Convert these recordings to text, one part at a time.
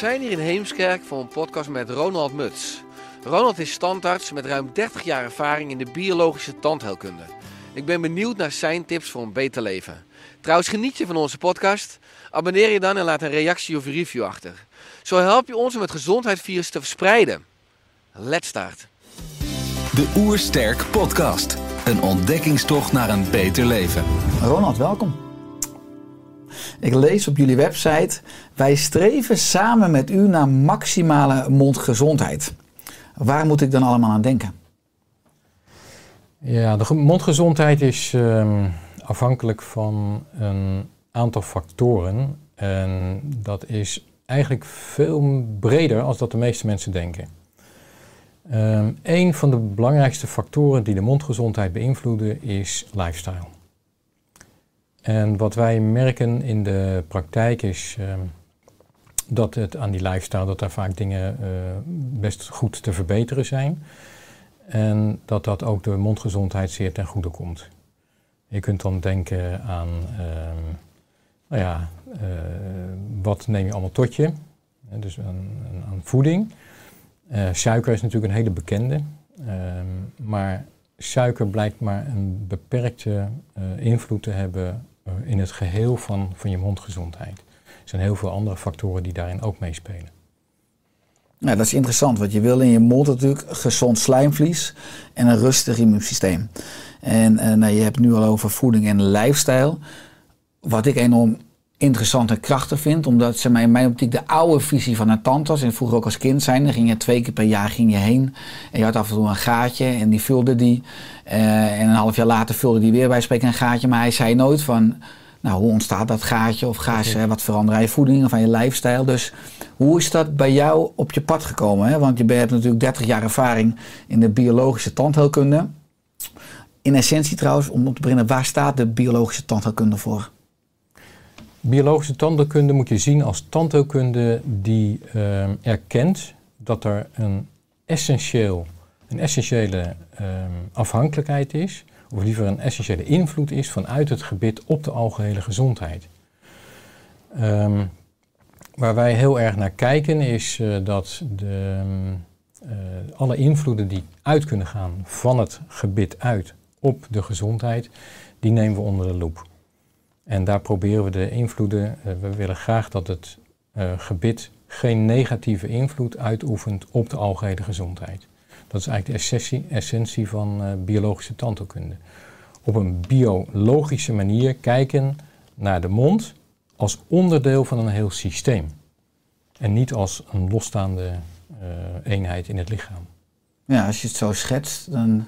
Zijn hier in Heemskerk voor een podcast met Ronald Muts. Ronald is standarts met ruim 30 jaar ervaring in de biologische tandheelkunde. Ik ben benieuwd naar zijn tips voor een beter leven. Trouwens, geniet je van onze podcast? Abonneer je dan en laat een reactie of een review achter. Zo help je ons om het gezondheidsvirus te verspreiden. Let's start. De Oersterk Podcast. Een ontdekkingstocht naar een beter leven. Ronald, welkom. Ik lees op jullie website: Wij streven samen met u naar maximale mondgezondheid. Waar moet ik dan allemaal aan denken? Ja, de ge- mondgezondheid is ehm, afhankelijk van een aantal factoren. En dat is eigenlijk veel breder als dat de meeste mensen denken. Ehm een van de belangrijkste factoren die de mondgezondheid beïnvloeden is lifestyle. En wat wij merken in de praktijk is ehm, dat het aan die lifestyle, dat daar vaak dingen eh, best goed te verbeteren zijn. En dat dat ook de mondgezondheid zeer ten goede komt. Je kunt dan denken aan, ehm, nou ja, eh, wat neem je allemaal tot je? Dus aan, voeding. Eh, suiker is natuurlijk een hele bekende. Ehm, maar suiker blijkt maar een beperkte invloed te hebben in het geheel van, van je mondgezondheid. Er zijn heel veel andere factoren die daarin ook meespelen. Nou, dat is interessant, want je wil in je mond natuurlijk gezond slijmvlies en een rustig immuunsysteem. En eh, nou, je hebt nu al over voeding en lifestyle. Wat ik enorm interessant en krachtig vind, omdat zeg maar, in mijn optiek de oude visie van een tandarts, en vroeger ook als kind zijn, dan ging je twee keer per jaar ging je heen en je had af en toe een gaatje en die vulde die. Eh, en een half jaar later vulde die weer bij spreken een gaatje, maar hij zei nooit van, nou hoe ontstaat dat gaatje of ga eh, wat veranderen aan je voeding of aan je lifestyle. Dus hoe is dat bij jou op je pad gekomen? Hè? Want je bent- hebt natuurlijk 30 jaar ervaring in de biologische tandheelkunde. In essentie trouwens, om op te beginnen, waar staat de biologische tandheelkunde voor? Biologische tandheelkunde moet je zien als tandheelkunde die ehm, erkent dat er een, essentieel, een essentiële ehm, afhankelijkheid is, of liever een essentiële invloed is vanuit het gebit op de algehele gezondheid. Ehm, waar wij heel erg naar kijken is eh, dat de, eh, alle invloeden die uit kunnen gaan van het gebit uit op de gezondheid, die nemen we onder de loep. En daar proberen we de invloeden. eh, we willen graag dat het eh, gebit geen negatieve invloed uitoefent op de algehele gezondheid. Dat is eigenlijk de essentie, van eh, biologische tandheelkunde. Op een biologische manier kijken naar de mond als onderdeel van een heel systeem. En niet als een losstaande eenheid in het lichaam. Ja, als je het zo schetst, dan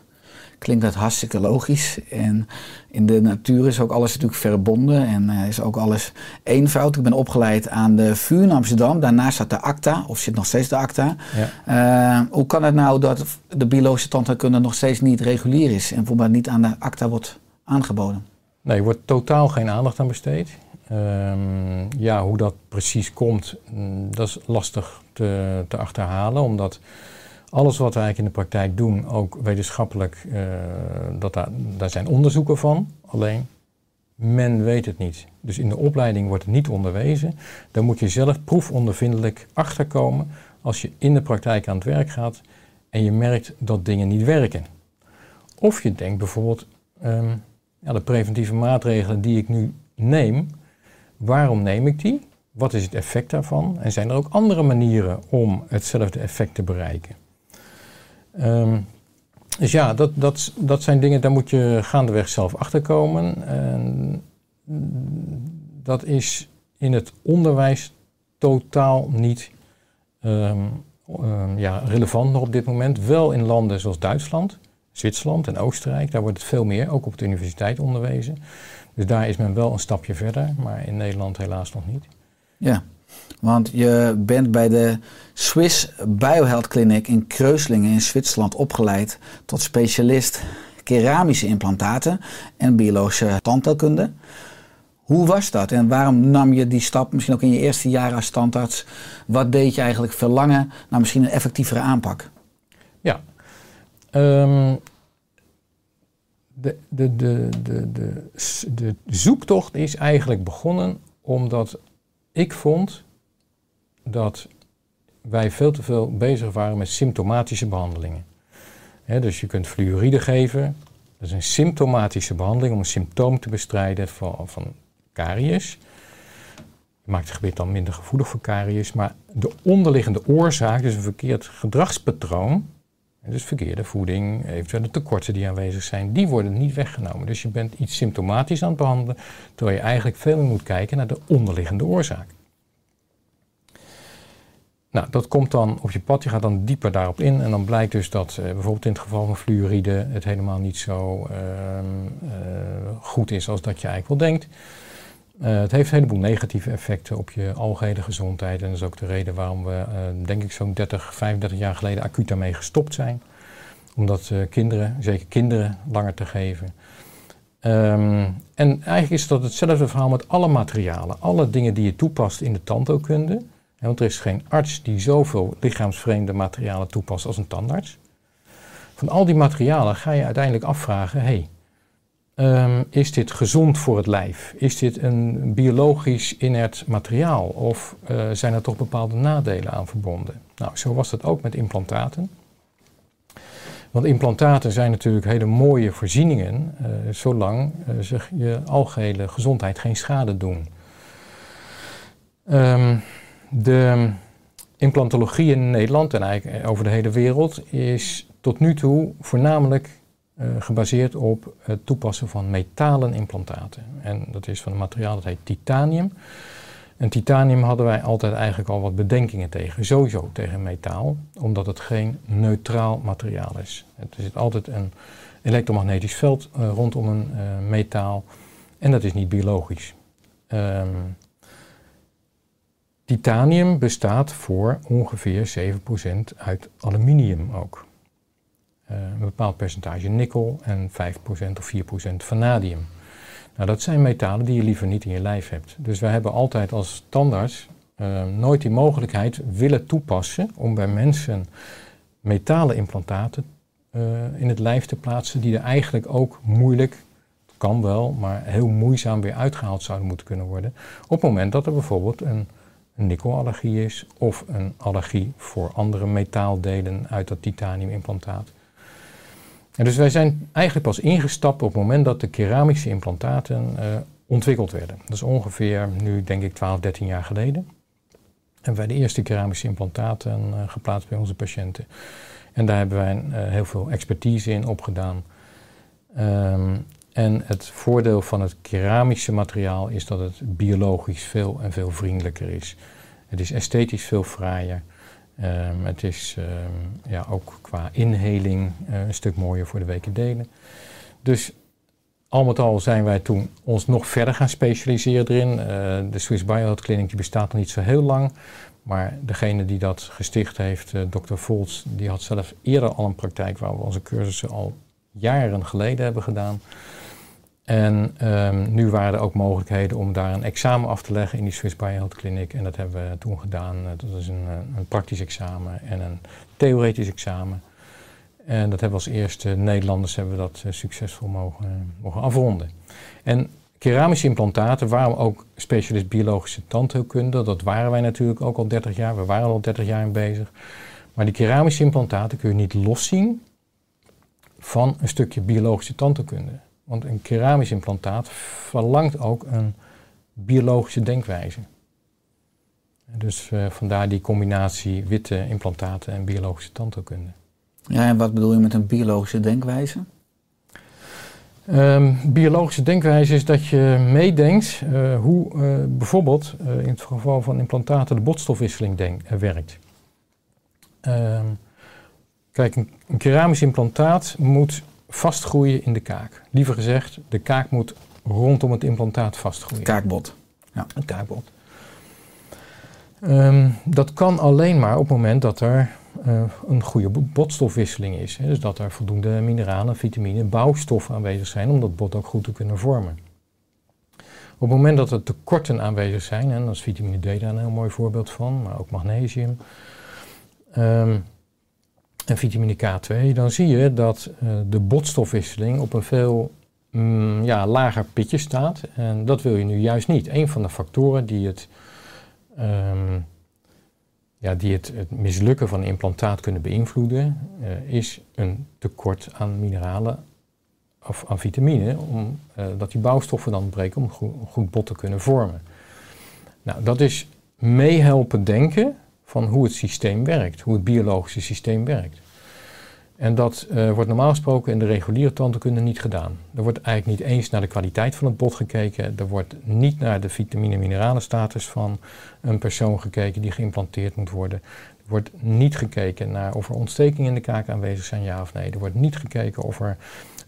klinkt dat hartstikke logisch. En in de natuur is ook alles natuurlijk verbonden en eh, is ook alles eenvoud. Ik ben opgeleid aan de VU in Amsterdam. Daarnaast staat de ACTA, of zit nog steeds de ACTA. Ja. Eh, hoe kan het nou dat de biologische tandheelkunde nog steeds niet regulier is en bijvoorbeeld niet aan de ACTA wordt aangeboden? Nee, er wordt totaal geen aandacht aan besteed. Ehm, ja, hoe dat precies komt, mm, dat is lastig te, te achterhalen, omdat alles wat we eigenlijk in de praktijk doen, ook wetenschappelijk, eh, dat daar, zijn onderzoeken van. Alleen, men weet het niet. Dus in de opleiding wordt het niet onderwezen. Daar moet je zelf proefondervindelijk achterkomen als je in de praktijk aan het werk gaat en je merkt dat dingen niet werken. Of je denkt bijvoorbeeld, ehm, de preventieve maatregelen die ik nu neem, waarom neem ik die? Wat is het effect daarvan? En zijn er ook andere manieren om hetzelfde effect te bereiken? Ehm, dus ja, dat, dat, dat zijn dingen, daar moet je gaandeweg zelf achter komen. En dat is in het onderwijs totaal niet ehm, ehm, ja, relevant nog op dit moment. Wel in landen zoals Duitsland, Zwitserland en Oostenrijk. Daar wordt het veel meer, ook op de universiteit onderwezen. Dus daar is men wel een stapje verder, maar in Nederland helaas nog niet. Ja, want je bent bij de Swiss Biohealth Clinic in Kreuslingen in Zwitserland opgeleid tot specialist keramische implantaten en biologische tandheelkunde. Hoe was dat en waarom nam je die stap, misschien ook in je eerste jaren als standaard? Wat deed je eigenlijk verlangen naar misschien een effectievere aanpak? Ja, de, de, de, de, de, de zoektocht is eigenlijk begonnen omdat ik vond dat wij veel te veel bezig waren met symptomatische behandelingen. dus je kunt fluoride geven, dat is een symptomatische behandeling om een symptoom te bestrijden van, van karies. Je maakt het gebied dan minder gevoelig voor karies, maar de onderliggende oorzaak, dus een verkeerd gedragspatroon, dus verkeerde voeding, eventuele tekorten die aanwezig zijn, die worden niet weggenomen. Dus je bent iets symptomatisch aan het behandelen, terwijl je eigenlijk veel meer moet kijken naar de onderliggende oorzaak. Nou, dat komt dan op je pad, je gaat dan dieper daarop in en dan blijkt dus dat eh, bijvoorbeeld in het geval van fluoride het helemaal niet zo ehm, eh, goed is als dat je eigenlijk wel denkt. Uh, het heeft een heleboel negatieve effecten op je algehele gezondheid. En dat is ook de reden waarom we, denk ik, zo'n 30, 35 jaar geleden acuut daarmee gestopt zijn. Omdat kinderen, zeker kinderen, langer te geven. Um, en eigenlijk is dat hetzelfde verhaal met alle materialen. Alle dingen die je toepast in de tandheelkunde. Want er is geen arts die zoveel lichaamsvreemde materialen toepast als een tandarts. Van al die materialen ga je uiteindelijk afvragen: hey, Um, is dit gezond voor het lijf? Is dit een biologisch inert materiaal? Of uh, zijn er toch bepaalde nadelen aan verbonden? Nou, zo was dat ook met implantaten. Want implantaten zijn natuurlijk hele mooie voorzieningen, uh, zolang uh, zich je algehele gezondheid geen schade doen. Um, de implantologie in Nederland en eigenlijk over de hele wereld is tot nu toe voornamelijk uh, gebaseerd op het toepassen van metalen implantaten. En dat is van een materiaal dat heet titanium. En titanium hadden wij altijd eigenlijk al wat bedenkingen tegen, sowieso tegen metaal, omdat het geen neutraal materiaal is. Er zit altijd een elektromagnetisch veld uh, rondom een metaal en dat is niet biologisch. Um, titanium bestaat voor ongeveer 7% uit aluminium ook. Uh, een bepaald percentage nikkel en 5% of 4% vanadium. Nou, dat zijn metalen die je liever niet in je lijf hebt. Dus wij hebben altijd als tandarts uh, nooit die mogelijkheid willen toepassen om bij mensen metalen implantaten uh, in het lijf te plaatsen, die er eigenlijk ook moeilijk, kan wel, maar heel moeizaam weer uitgehaald zouden moeten kunnen worden. Op het moment dat er bijvoorbeeld een, een nikkelallergie is of een allergie voor andere metaaldelen uit dat titaniumimplantaat. En dus wij zijn eigenlijk pas ingestapt op het moment dat de keramische implantaten uh, ontwikkeld werden. Dat is ongeveer nu denk ik 12, 13 jaar geleden. Hebben wij de eerste keramische implantaten uh, geplaatst bij onze patiënten. En daar hebben wij uh, heel veel expertise in opgedaan. Um, en het voordeel van het keramische materiaal is dat het biologisch veel en veel vriendelijker is. Het is esthetisch veel fraaier. Um, het is um, ja, ook qua inheling uh, een stuk mooier voor de weken Dus al met al zijn wij toen ons nog verder gaan specialiseren erin. Uh, de Swiss Biohealth Clinic die bestaat nog niet zo heel lang. Maar degene die dat gesticht heeft, uh, Dr. Volts, die had zelf eerder al een praktijk waar we onze cursussen al jaren geleden hebben gedaan. En um, nu waren er ook mogelijkheden om daar een examen af te leggen in die Swiss Biohealth Clinic. En dat hebben we toen gedaan. Eh, dat is een, eh, een praktisch examen en een theoretisch examen. En dat hebben we als eerste Nederlanders hebben we dat uh, succesvol mogen, mogen afronden. En keramische implantaten, waarom ook specialist biologische tandheelkunde? Dat waren wij natuurlijk ook al 30 jaar. We waren al 30 jaar in bezig. Maar die keramische implantaten kun je niet loszien van een stukje biologische tandheelkunde. Want een keramisch implantaat verlangt ook een biologische denkwijze. Dus eh, vandaar die combinatie witte implantaten en biologische tandheelkunde. Ja, en wat bedoel je met een biologische denkwijze? Ehm, biologische denkwijze is dat je meedenkt eh, hoe eh, bijvoorbeeld in het geval van implantaten de botstofwisseling denk, werkt. Ehm, kijk, een, een keramisch implantaat moet vastgroeien in de kaak. Liever gezegd, de kaak moet rondom het implantaat vastgroeien. Kaakbot. Het kaakbot. Ehm, dat kan alleen maar op het moment dat er eh, een goede bo- botstofwisseling is. Hè. Dus dat er voldoende mineralen, vitamine, bouwstoffen aanwezig zijn om dat bot ook goed te kunnen vormen. Op het moment dat er tekorten aanwezig zijn, en dat is vitamine D daar een heel mooi voorbeeld van, maar ook magnesium ehm, en vitamine K2, dan zie je dat eh, de botstofwisseling op een veel mm, ja, lager pitje staat. En dat wil je nu juist niet. Een van de factoren die het, ehm, ja, die het, het mislukken van een implantaat kunnen beïnvloeden, eh, is een tekort aan mineralen of aan vitamine, omdat dat die bouwstoffen dan breken om goed, goed bot te kunnen vormen. Nou, dat is meehelpen denken van hoe het systeem werkt, hoe het biologische systeem werkt. En dat eh, wordt normaal gesproken in de reguliere tandheelkunde niet gedaan. Er wordt eigenlijk niet eens naar de kwaliteit van het bot gekeken. Er wordt niet naar de vitamine-mineralenstatus van een persoon gekeken die geïmplanteerd moet worden. Er wordt niet gekeken naar of er ontstekingen in de kaak aanwezig zijn, ja of nee. Er wordt niet gekeken of er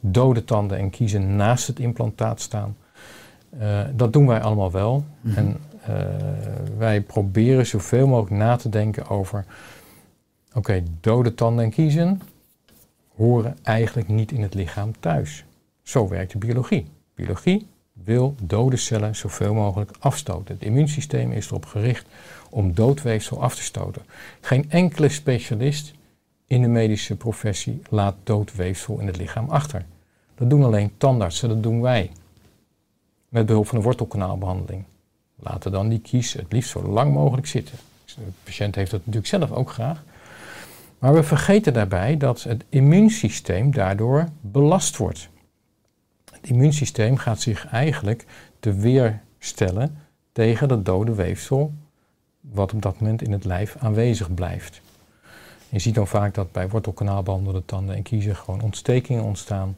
dode tanden en kiezen naast het implantaat staan. Eh, dat doen wij allemaal wel. Mhm. En eh, wij proberen zoveel mogelijk na te denken over... Oké, dode tanden en kiezen horen eigenlijk niet in het lichaam thuis. Zo werkt de biologie. Biologie wil dode cellen zoveel mogelijk afstoten. Het immuunsysteem is erop gericht om doodweefsel af te stoten. Geen enkele specialist in de medische professie laat doodweefsel in het lichaam achter. Dat doen alleen tandartsen, dat doen wij. Met behulp van de wortelkanaalbehandeling. Laten dan die kies het liefst zo lang mogelijk zitten. De patiënt heeft dat natuurlijk zelf ook graag. Maar we vergeten daarbij dat het immuunsysteem daardoor belast wordt. Het immuunsysteem gaat zich eigenlijk te weerstellen tegen dat dode weefsel wat op dat moment in het lijf aanwezig blijft. Je ziet dan vaak dat bij wortelkanaalbehandelde tanden en kiezen gewoon ontstekingen ontstaan.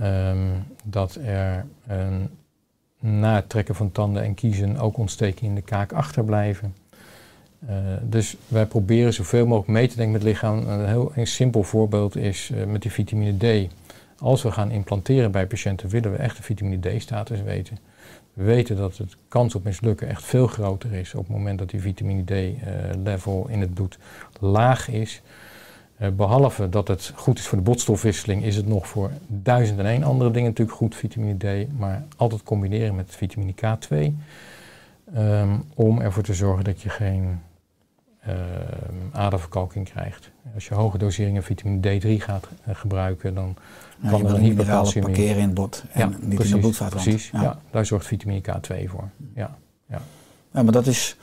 Ehm, dat er een, na het trekken van tanden en kiezen ook ontstekingen in de kaak achterblijven. Uh, dus wij proberen zoveel mogelijk mee te denken met het lichaam. Een heel een simpel voorbeeld is uh, met die vitamine D. Als we gaan implanteren bij patiënten, willen we echt de vitamine D-status weten. We weten dat de kans op mislukken echt veel groter is op het moment dat die vitamine D-level uh, in het bloed laag is. Uh, behalve dat het goed is voor de botstofwisseling, is het nog voor duizend en één andere dingen natuurlijk goed, vitamine D. Maar altijd combineren met vitamine K2. Um, om ervoor te zorgen dat je geen uh, aderverkalking krijgt. Als je hoge doseringen vitamine D3 gaat uh, gebruiken, dan kan er een hypercalcium parkeren in het bot en ja, niet precies, in de bloedvaatwand. Precies, ja. ja. daar zorgt vitamine K2 voor. Ja, ja. ja, maar dat is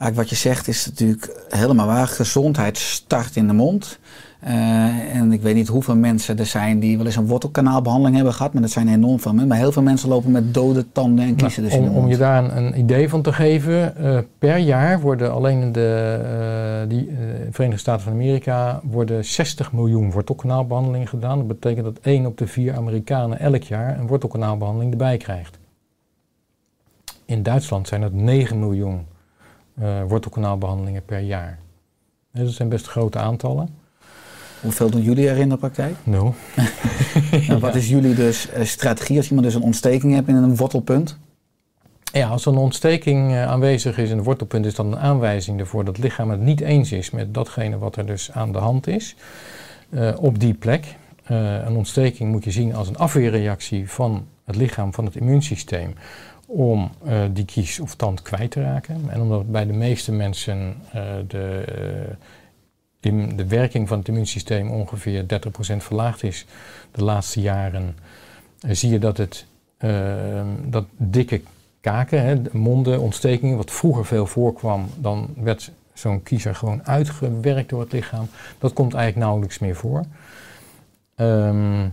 eigenlijk wat je zegt is natuurlijk helemaal waar. Gezondheid start in de mond. Uh, en ik weet niet hoeveel mensen er zijn die wel eens een wortelkanaalbehandeling hebben gehad, maar dat zijn enorm veel mensen. Maar heel veel mensen lopen met dode tanden en kiezen nou, dus om, in de mond. Om je daar een, een idee van te geven, uh, per jaar worden alleen in de uh, die, Verenigde Staten van Amerika worden 60 miljoen wortelkanaalbehandelingen gedaan. Dat betekent dat 1 op de 4 Amerikanen elk jaar een wortelkanaalbehandeling erbij krijgt. In Duitsland zijn dat 9 miljoen wortelkanaalbehandelingen per jaar. Dus dat zijn best grote aantallen. Hoeveel doen jullie er in de praktijk? Nul. en wat is jullie dus uh, strategie als iemand dus een ontsteking hebt in een wortelpunt? Ja, als een ontsteking uh, aanwezig is in een wortelpunt, is dat een aanwijzing ervoor dat het lichaam het niet eens is met datgene wat er dus aan de hand is uh, op die plek. een ontsteking moet je zien als een afweerreactie van het lichaam, van het immuunsysteem, om die kies of tand kwijt te raken. En omdat bij de meeste mensen de in de werking van het immuunsysteem ongeveer 30% verlaagd is de laatste jaren, zie je dat het dat dikke kaken, hè, monden, ontstekingen, wat vroeger veel voorkwam, dan werd zo'n kiezer gewoon uitgewerkt door het lichaam. Dat komt eigenlijk nauwelijks meer voor. Um,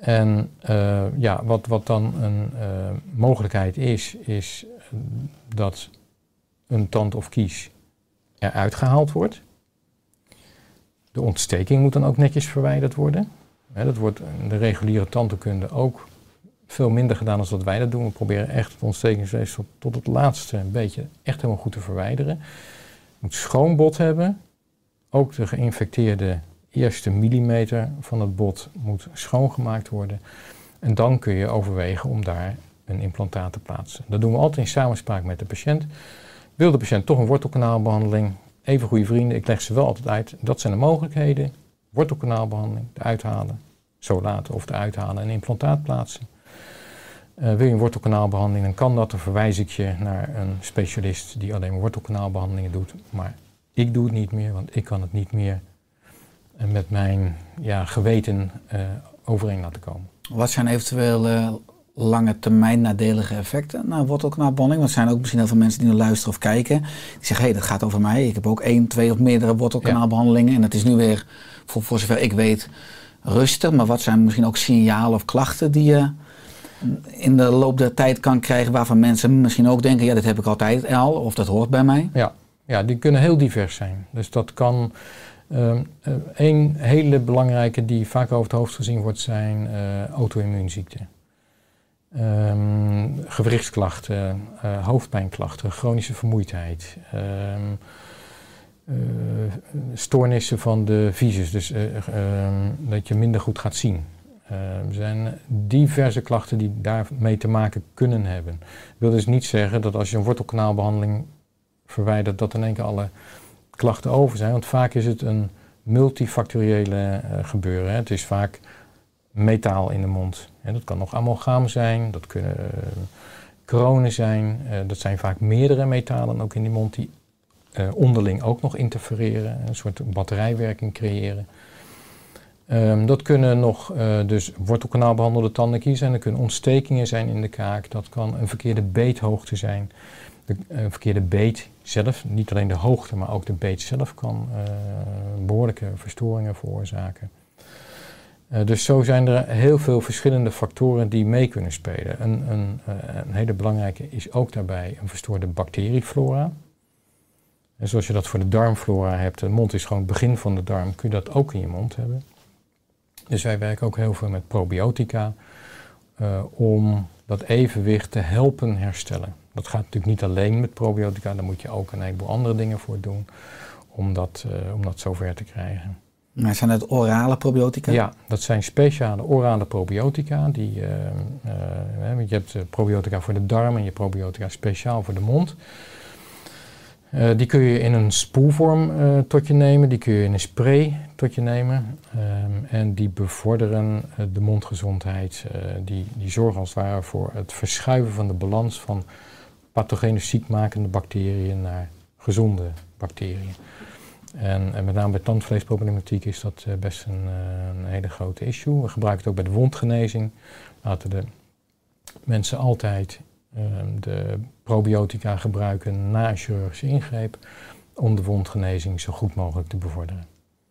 en uh, ja, wat, wat dan een mogelijkheid is, is dat een tand of kies eruit gehaald wordt. De ontsteking moet dan ook netjes verwijderd worden. Dat wordt in de reguliere tandheelkunde ook veel minder gedaan dan dat wij dat doen. We proberen echt het ontstekingsweefsel tot het laatste een beetje echt helemaal goed te verwijderen. Je moet schoon bot hebben. Ook de geïnfecteerde eerste millimeter van het bot moet schoongemaakt worden. En dan kun je overwegen om daar een implantaat te plaatsen. Dat doen we altijd in samenspraak met de patiënt. Wil de patiënt toch een wortelkanaalbehandeling? Even goede vrienden, ik leg ze wel altijd uit. Dat zijn de mogelijkheden. Wortelkanaalbehandeling, de uithalen, zo laten of de uithalen en implantaat plaatsen. Uh, wil je een wortelkanaalbehandeling, dan kan dat. Dan verwijs ik je naar een specialist die alleen wortelkanaalbehandelingen doet. Maar ik doe het niet meer, want ik kan het niet meer eh, met mijn ja, geweten uh, overeen laten komen. Wat zijn eventueel uh, lange termijn nadelige effecten naar wortelkanaalbehandeling? Want er zijn ook misschien heel veel mensen die nu luisteren of kijken. Die zeggen, hé, hey, dat gaat over mij. Ik heb ook één, twee of meerdere wortelkanaalbehandelingen. En dat is nu weer, voor, voor zover ik weet, rustig. Maar wat zijn misschien ook signalen of klachten die je in de loop der tijd kan krijgen... waarvan mensen misschien ook denken, ja, dat heb ik altijd al. Of dat hoort bij mij. Ja, ja die kunnen heel divers zijn. Dus dat kan... Een ehm, uh, hele belangrijke die vaak over het hoofd gezien wordt zijn uh, auto-immuunziekten. Um, gewrichtsklachten, uh, hoofdpijnklachten, chronische vermoeidheid, um, stoornissen van de visus, dus dat je minder goed gaat zien. er zijn diverse klachten die daarmee te maken kunnen hebben. Dat wil dus niet zeggen dat als je een wortelkanaalbehandeling verwijdert, dat in één keer alle klachten over zijn. Want vaak is het een multifactoriële uh, gebeuren. Het is vaak metaal in de mond. Dat kan nog amalgaam zijn, dat kunnen uh, kronen zijn. Uh, dat zijn vaak meerdere metalen ook in die mond die onderling ook nog interfereren. Een soort batterijwerking creëren. Um, dat kunnen nog dus wortelkanaalbehandelde tandenkies zijn. Er kunnen ontstekingen zijn in de kaak. Dat kan een verkeerde beethoogte zijn de uh, verkeerde beet zelf, niet alleen de hoogte, maar ook de beet zelf kan uh, behoorlijke verstoringen veroorzaken. Uh, dus zo zijn er heel veel verschillende factoren die mee kunnen spelen. Een, een, een hele belangrijke is ook daarbij een verstoorde bacterieflora. En zoals je dat voor de darmflora hebt, de mond is gewoon het begin van de darm, kun je dat ook in je mond hebben. Dus wij werken ook heel veel met probiotica om dat evenwicht te helpen herstellen. Dat gaat natuurlijk niet alleen met probiotica, daar moet je ook een heleboel andere dingen voor doen om dat, uh, om dat zover te krijgen. Maar zijn het orale probiotica? Ja, dat zijn speciale orale probiotica. Die, uh, uh, je hebt probiotica voor de darm en je probiotica speciaal voor de mond. Uh, die kun je in een spoelvorm uh, tot je nemen, die kun je in een spray tot je nemen. Um, en die bevorderen uh, de mondgezondheid. die, die zorgen als het ware voor het verschuiven van de balans van pathogene ziekmakende bacteriën naar gezonde bacteriën. En, en met name bij tandvleesproblematiek is dat best een, een, hele grote issue. We gebruiken het ook bij de wondgenezing. Laten de mensen altijd Ehm, de probiotica gebruiken na een chirurgische ingreep om de wondgenezing zo goed mogelijk te bevorderen.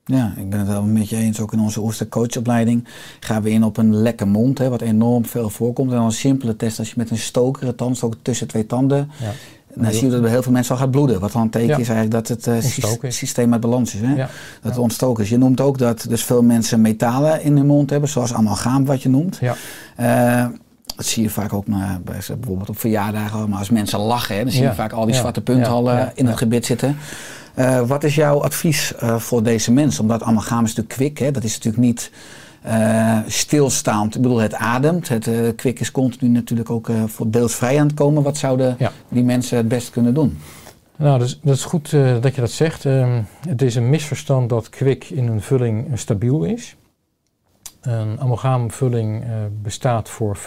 Ja, ik ben het wel met je eens. Ook in onze oestercoachopleiding gaan we in op een lekke mond, hè, wat enorm veel voorkomt. En dan een simpele test als je met een stoker, een tandstok tussen twee tanden, ja. dan zie je dat bij heel veel mensen al gaat bloeden. Wat dan een teken ja. is eigenlijk dat het uh, systeem uit balans is. Hè? Dat het ontstoken is. Je noemt ook dat dus veel mensen metalen in hun mond hebben, zoals amalgaam wat je noemt. Ja. Uh, dat zie je vaak ook naar, bijvoorbeeld op verjaardagen. Maar als mensen lachen, hè, dan zie je vaak al die zwarte punten al uh, in het gebit zitten. Uh, wat is jouw advies uh, voor deze mensen? Omdat amalgam is natuurlijk kwik. Hè? Dat is natuurlijk niet stilstaand. Ik bedoel, het ademt. Het kwik is continu natuurlijk ook voor deels vrij aan het komen. Wat zouden die mensen het best kunnen doen? Nou, dus, dat is goed dat je dat zegt. Ehm, het is een misverstand dat kwik in een vulling stabiel is. Een amalgaamvulling uh, bestaat voor 50%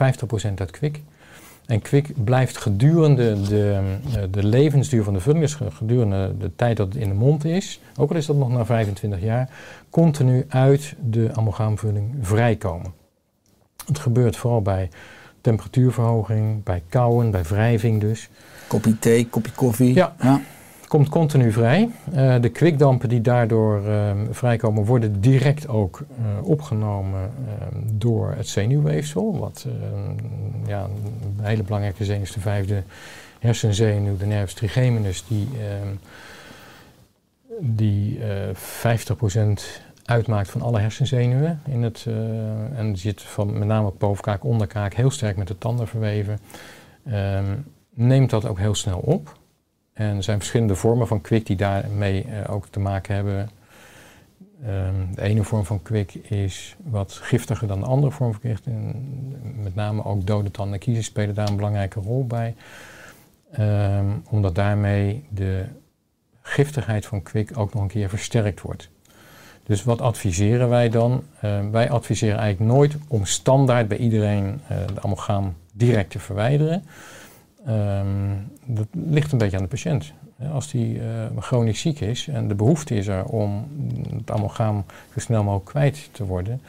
uit kwik. En kwik blijft gedurende de, uh, de levensduur van de vulling, dus gedurende de tijd dat het in de mond is, ook al is dat nog na 25 jaar, continu uit de amalgaamvulling vrijkomen. Het gebeurt vooral bij temperatuurverhoging, bij kouwen, bij wrijving dus. Kopje thee, kopje koffie. Ja. ja komt continu vrij. Uh, de kwikdampen die daardoor uh, vrijkomen worden direct ook uh, opgenomen door het zenuwweefsel. Wat ja, een hele belangrijke zenuw is de vijfde hersenzenuw, de nervus trigeminus, die, die eh 50% uitmaakt van alle hersenzenuwen. In het, eh, en zit van met name bovenkaak, onderkaak heel sterk met de tanden verweven. Ehm, neemt dat ook heel snel op. En er zijn verschillende vormen van kwik die daarmee eh, ook te maken hebben. Ehm, de ene vorm van kwik is wat giftiger dan de andere vorm van kwik. En met name ook dode tanden en kiezen spelen daar een belangrijke rol bij. Ehm, omdat daarmee de giftigheid van kwik ook nog een keer versterkt wordt. Dus wat adviseren wij dan? Ehm, wij adviseren eigenlijk nooit om standaard bij iedereen uh, de amalgaam direct te verwijderen. Ehm, dat ligt een beetje aan de patiënt. Als die uh, chronisch ziek is en de behoefte is er om het amalgaam zo snel mogelijk kwijt te worden,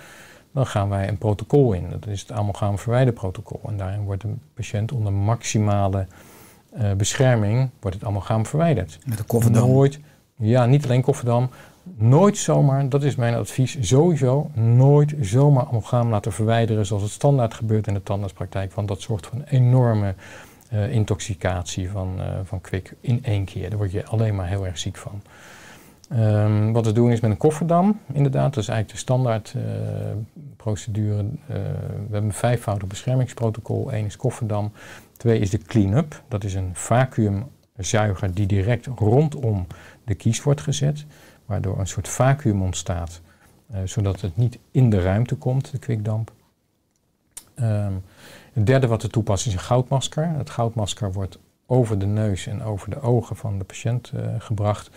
dan gaan wij een protocol in. Dat is het amalgaam verwijderprotocol. En daarin wordt de patiënt onder maximale uh, bescherming wordt het amalgaam verwijderd. Met de kofferdam? Nooit, ja, niet alleen kofferdam. Nooit zomaar, dat is mijn advies, sowieso nooit zomaar amalgaam laten verwijderen zoals het standaard gebeurt in de tandartspraktijk. Want dat zorgt voor een enorme uh, intoxicatie van, uh, van kwik in één keer. Daar word je alleen maar heel erg ziek van. Um, wat we doen is met een kofferdam, inderdaad. Dat is eigenlijk de standaard uh, procedure. we hebben een vijfvoudig beschermingsprotocol. Eén is kofferdam. Twee is de clean-up. Dat is een vacuümzuiger die direct rondom de kies wordt gezet. Waardoor een soort vacuüm ontstaat. zodat het niet in de ruimte komt, de kwikdamp. Um, het derde wat we toepassen is een goudmasker. Het goudmasker wordt over de neus en over de ogen van de patiënt uh, gebracht,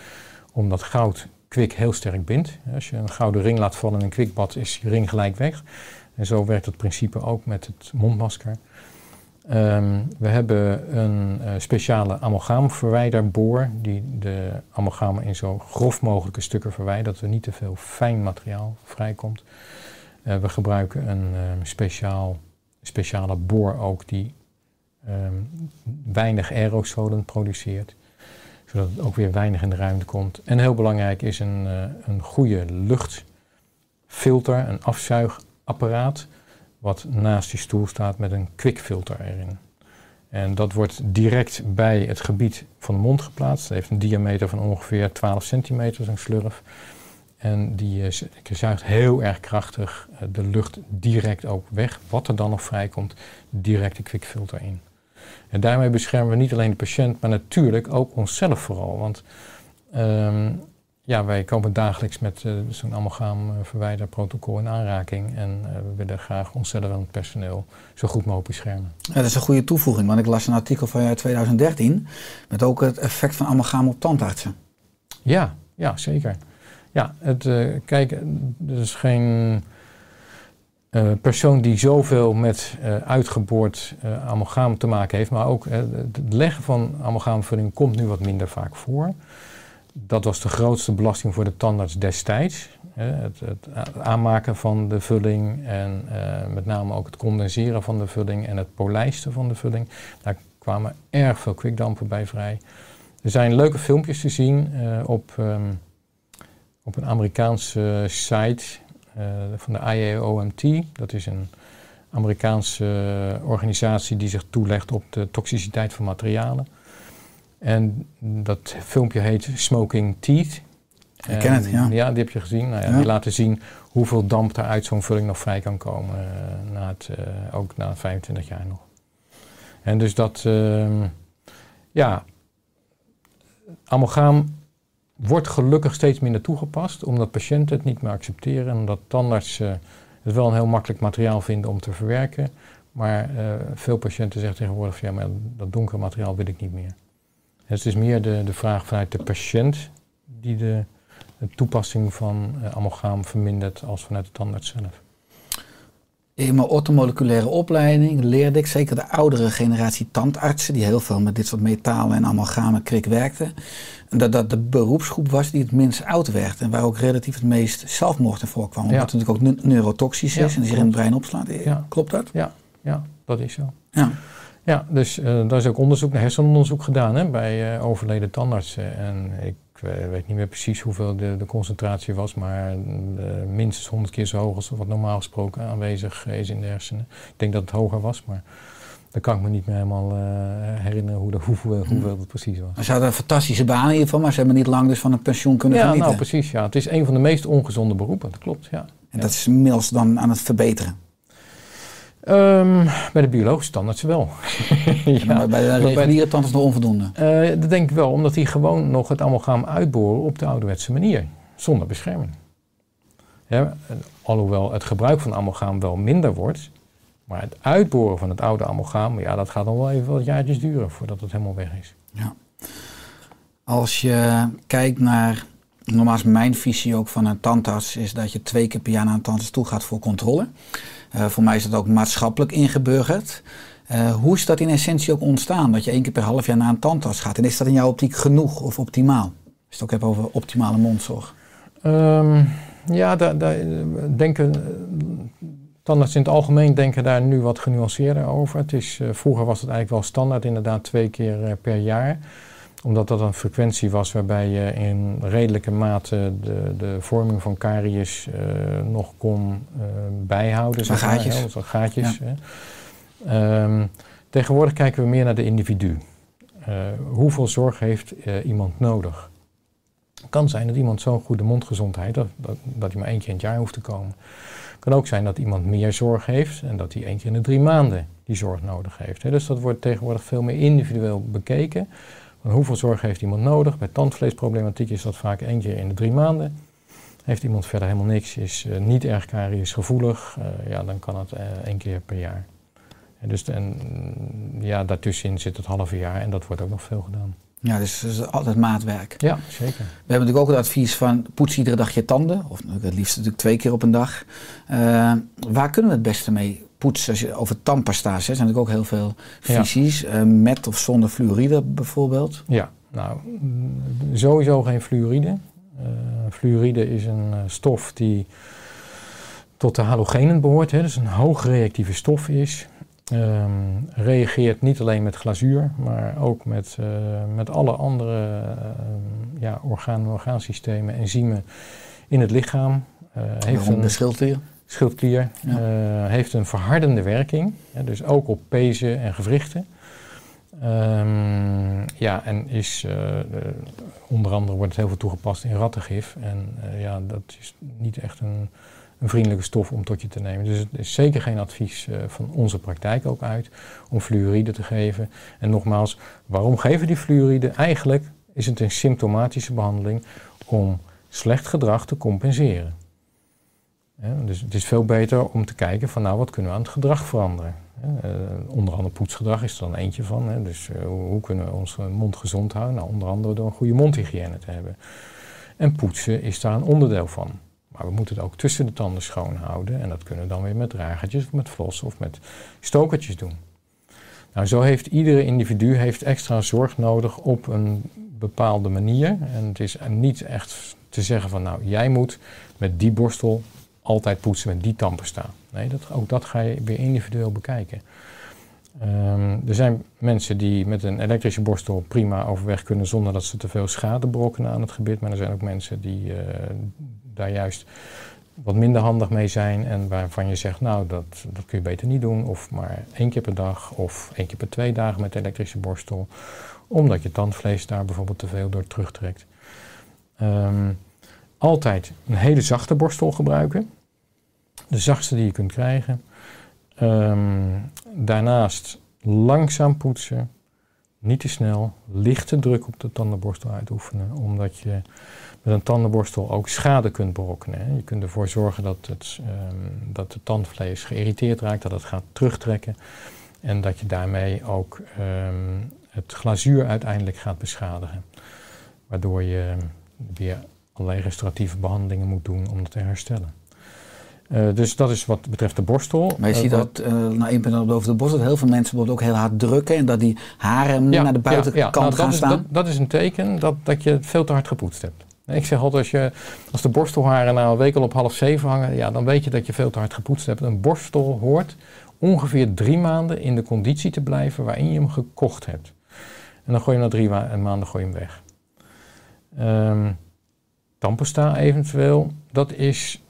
omdat goud kwik heel sterk bindt. Als je een gouden ring laat vallen in een kwikbad, is je ring gelijk weg. En zo werkt het principe ook met het mondmasker. Um, we hebben een uh, speciale amalgaamverwijderboor die de amalgamen in zo grof mogelijke stukken verwijdert, dat er niet te veel fijn materiaal vrijkomt. Uh, we gebruiken een speciaal speciale boor ook die um, weinig aerosolen produceert. Zodat het ook weer weinig in de ruimte komt. En heel belangrijk is een, uh, een goede luchtfilter, een afzuigapparaat, wat naast die stoel staat met een kwikfilter erin. En dat wordt direct bij het gebied van de mond geplaatst. Het heeft een diameter van ongeveer 12 centimeter, zo'n slurf. En die uh, zuigt heel erg krachtig uh, de lucht direct ook weg. Wat er dan nog vrijkomt, direct de kwikfilter in. En daarmee beschermen we niet alleen de patiënt, maar natuurlijk ook onszelf vooral. Want um, ja, wij komen dagelijks met uh, zo'n amalgaamverwijderprotocol in aanraking. En we willen graag onszelf en het personeel zo goed mogelijk beschermen. Ja, dat is een goede toevoeging, want ik las een artikel van jou 2013 met ook het effect van amalgaam op tandartsen. Ja, ja zeker. Ja, het, uh, kijk, er is geen uh, persoon die zoveel met uh, uitgeboord amalgaam te maken heeft, maar ook het leggen van amalgaamvulling komt nu wat minder vaak voor. Dat was de grootste belasting voor de tandarts destijds. Het, het, aanmaken van de vulling en met name ook het condenseren van de vulling en het polijsten van de vulling. Daar kwamen erg veel kwikdampen bij vrij. Er zijn leuke filmpjes te zien op... Um, op een Amerikaanse site uh, van de IAOMT. Dat is een Amerikaanse organisatie die zich toelegt op de toxiciteit van materialen. En dat filmpje heet Smoking Teeth. Ik ken het, ja. Ja, die heb je gezien. Nou ja, ja. Die laten zien hoeveel damp er uit zo'n vulling nog vrij kan komen. Uh, na het, uh, ook na 25 jaar nog. En dus dat, uh, ja, amalgaam wordt gelukkig steeds minder toegepast, omdat patiënten het niet meer accepteren en omdat tandartsen het wel een heel makkelijk materiaal vinden om te verwerken. Maar uh, veel patiënten zeggen tegenwoordig, ja, maar dat donkere materiaal wil ik niet meer. Het is meer de, de vraag vanuit de patiënt die de, de toepassing van uh, amalgaam vermindert als vanuit de tandarts zelf. In mijn ortomoleculaire opleiding leerde ik, zeker de oudere generatie tandartsen, die heel veel met dit soort metalen en amalgamen krik werkten, dat dat de beroepsgroep was die het minst oud werd en waar ook relatief het meest zelfmoord in voorkwam. Omdat het natuurlijk ook neurotoxisch is ja, en zich in het brein opslaat. Ja. Klopt dat? Ja, ja, dat is zo. Ja. Ja, dus uh, daar is ook onderzoek, hersenonderzoek gedaan hè, bij uh, overleden tandartsen. En ik uh, weet niet meer precies hoeveel de, de concentratie was, maar minstens 100 keer zo hoog als wat normaal gesproken aanwezig is in de hersenen. Ik denk dat het hoger was, maar Dan kan ik me niet meer helemaal eh, herinneren hoe de, hoeveel, Hm. hoeveel het precies was. Ze hadden een fantastische baan in ieder geval, maar ze hebben niet lang dus van een pensioen kunnen Ja, genieten. nou precies. Ja. Het is een van de meest ongezonde beroepen, dat klopt. Ja. en dat is inmiddels dan aan het verbeteren. Ehm, bij de biologische tandarts wel. ja, maar bij de reguliere tand is het nog onvoldoende. Eh, dat denk ik wel, omdat die gewoon nog het amalgaam uitboren op de ouderwetse manier, zonder bescherming. Ja, alhoewel het gebruik van amalgaam wel minder wordt, maar het uitboren van het oude amalgaam, ja, dat gaat nog wel even wat jaartjes duren voordat het helemaal weg is. Als je kijkt naar, normaal is mijn visie ook van een tandarts, is dat je twee keer per jaar naar een tandarts toe gaat voor controle. Eh, voor mij is dat ook maatschappelijk ingeburgerd. Eh, hoe is dat in essentie ook ontstaan, dat je één keer per half jaar naar een tandarts gaat? En is dat in jouw optiek genoeg of optimaal? Als je het ook hebt over optimale mondzorg. Ehm, ja, daar, daar eh, denken, tandartsen in het algemeen denken daar nu wat genuanceerder over. Het is, vroeger was het eigenlijk wel standaard, inderdaad twee keer per jaar. Omdat dat een frequentie was waarbij je in redelijke mate de, de vorming van caries eh, nog kon eh, bijhouden. Zeg maar, gaatjes. hè, gaatjes. Hè. Ehm, tegenwoordig kijken we meer naar de individu. Eh, hoeveel zorg heeft iemand nodig? Het kan zijn dat iemand zo'n goede mondgezondheid dat, dat, dat hij maar één keer in het jaar hoeft te komen. Het kan ook zijn dat iemand meer zorg heeft en dat hij één keer in de drie maanden die zorg nodig heeft. Dus dat wordt tegenwoordig veel meer individueel bekeken. Van hoeveel zorg heeft iemand nodig? Bij tandvleesproblematiek is dat vaak één keer in de drie maanden. Heeft iemand verder helemaal niks, is eh, niet erg kariesgevoelig, eh ja, dan kan het eh, één keer per jaar. En dus en, mm, ja, daartussenin zit het halve jaar en dat wordt ook nog veel gedaan. Ja, dus het is altijd maatwerk. Ja, zeker. We hebben natuurlijk ook het advies van poets iedere dag je tanden. Of het liefst natuurlijk twee keer op een dag. Waar kunnen we het beste mee poetsen? Als je over tandpasta's, zijn natuurlijk ook heel veel Ja. visies. eh, met of zonder fluoride bijvoorbeeld. Ja, nou, mm, sowieso geen fluoride. Eh, fluoride is een eh, stof die tot de halogenen behoort, hè, dus een hoogreactieve stof is. Ehm, reageert niet alleen met glazuur, maar ook met, met alle andere ehm, ja, orgaan- orgaansystemen, enzymen in het lichaam. Eh, heeft Waarom de een schildklier. Ja. eh, heeft een verhardende werking, dus ook op pezen en gewrichten. Ehm, ja, en is eh, eh, onder andere wordt het heel veel toegepast in rattengif. En ja, dat is niet echt een, een vriendelijke stof om tot je te nemen. Dus het is zeker geen advies van onze praktijk ook uit om fluoride te geven. En nogmaals, waarom geven die fluoride? Eigenlijk is het een symptomatische behandeling om slecht gedrag te compenseren. Dus het is veel beter om te kijken van nou wat kunnen we aan het gedrag veranderen. Eh, onder andere poetsgedrag is er dan eentje van. Dus eh, hoe, kunnen we onze mond gezond houden? Nou, onder andere door een goede mondhygiëne te hebben. En poetsen is daar een onderdeel van. Maar we moeten het ook tussen de tanden schoon houden. En dat kunnen we dan weer met ragertjes of met flossen of met stokertjes doen. Nou, zo heeft iedere individu heeft extra zorg nodig op een bepaalde manier. En het is niet echt te zeggen van nou, jij moet met die borstel altijd poetsen met die tandpasta. Nee, dat, ook dat ga je weer individueel bekijken. Ehm, er zijn mensen die met een elektrische borstel prima overweg kunnen zonder dat ze te veel schade berokkenen aan het gebit. Maar er zijn ook mensen die eh, daar juist wat minder handig mee zijn en waarvan je zegt, nou dat, dat kun je beter niet doen. Of maar één keer per dag of één keer per twee dagen met de elektrische borstel. Omdat je tandvlees daar bijvoorbeeld te veel door terugtrekt. Ehm, altijd een hele zachte borstel gebruiken. De zachtste die je kunt krijgen. Ehm, daarnaast langzaam poetsen. Niet te snel. Lichte druk op de tandenborstel uitoefenen. Omdat je met een tandenborstel ook schade kunt berokkenen. hè. Je kunt ervoor zorgen dat het, ehm, dat het tandvlees geïrriteerd raakt. Dat het gaat terugtrekken. En dat je daarmee ook ehm, het glazuur uiteindelijk gaat beschadigen. Waardoor je weer allerlei restauratieve behandelingen moet doen om dat te herstellen. Eh, dus dat is wat betreft de borstel. Maar je Eh, ziet dat, eh nou punt nog over de borst, dat heel veel mensen bijvoorbeeld ook heel hard drukken. En dat die haren naar de buitenkant nou, gaan dat is, staan. Dat, dat is een teken dat, dat je veel te hard gepoetst hebt. Ik zeg altijd, als, je, als de borstelharen nou een week al op half zeven hangen, ja, dan weet je dat je veel te hard gepoetst hebt. Een borstel hoort ongeveer drie maanden in de conditie te blijven waarin je hem gekocht hebt. En dan gooi je hem na drie maanden gooi je hem weg. Ehm tandpasta eventueel, dat is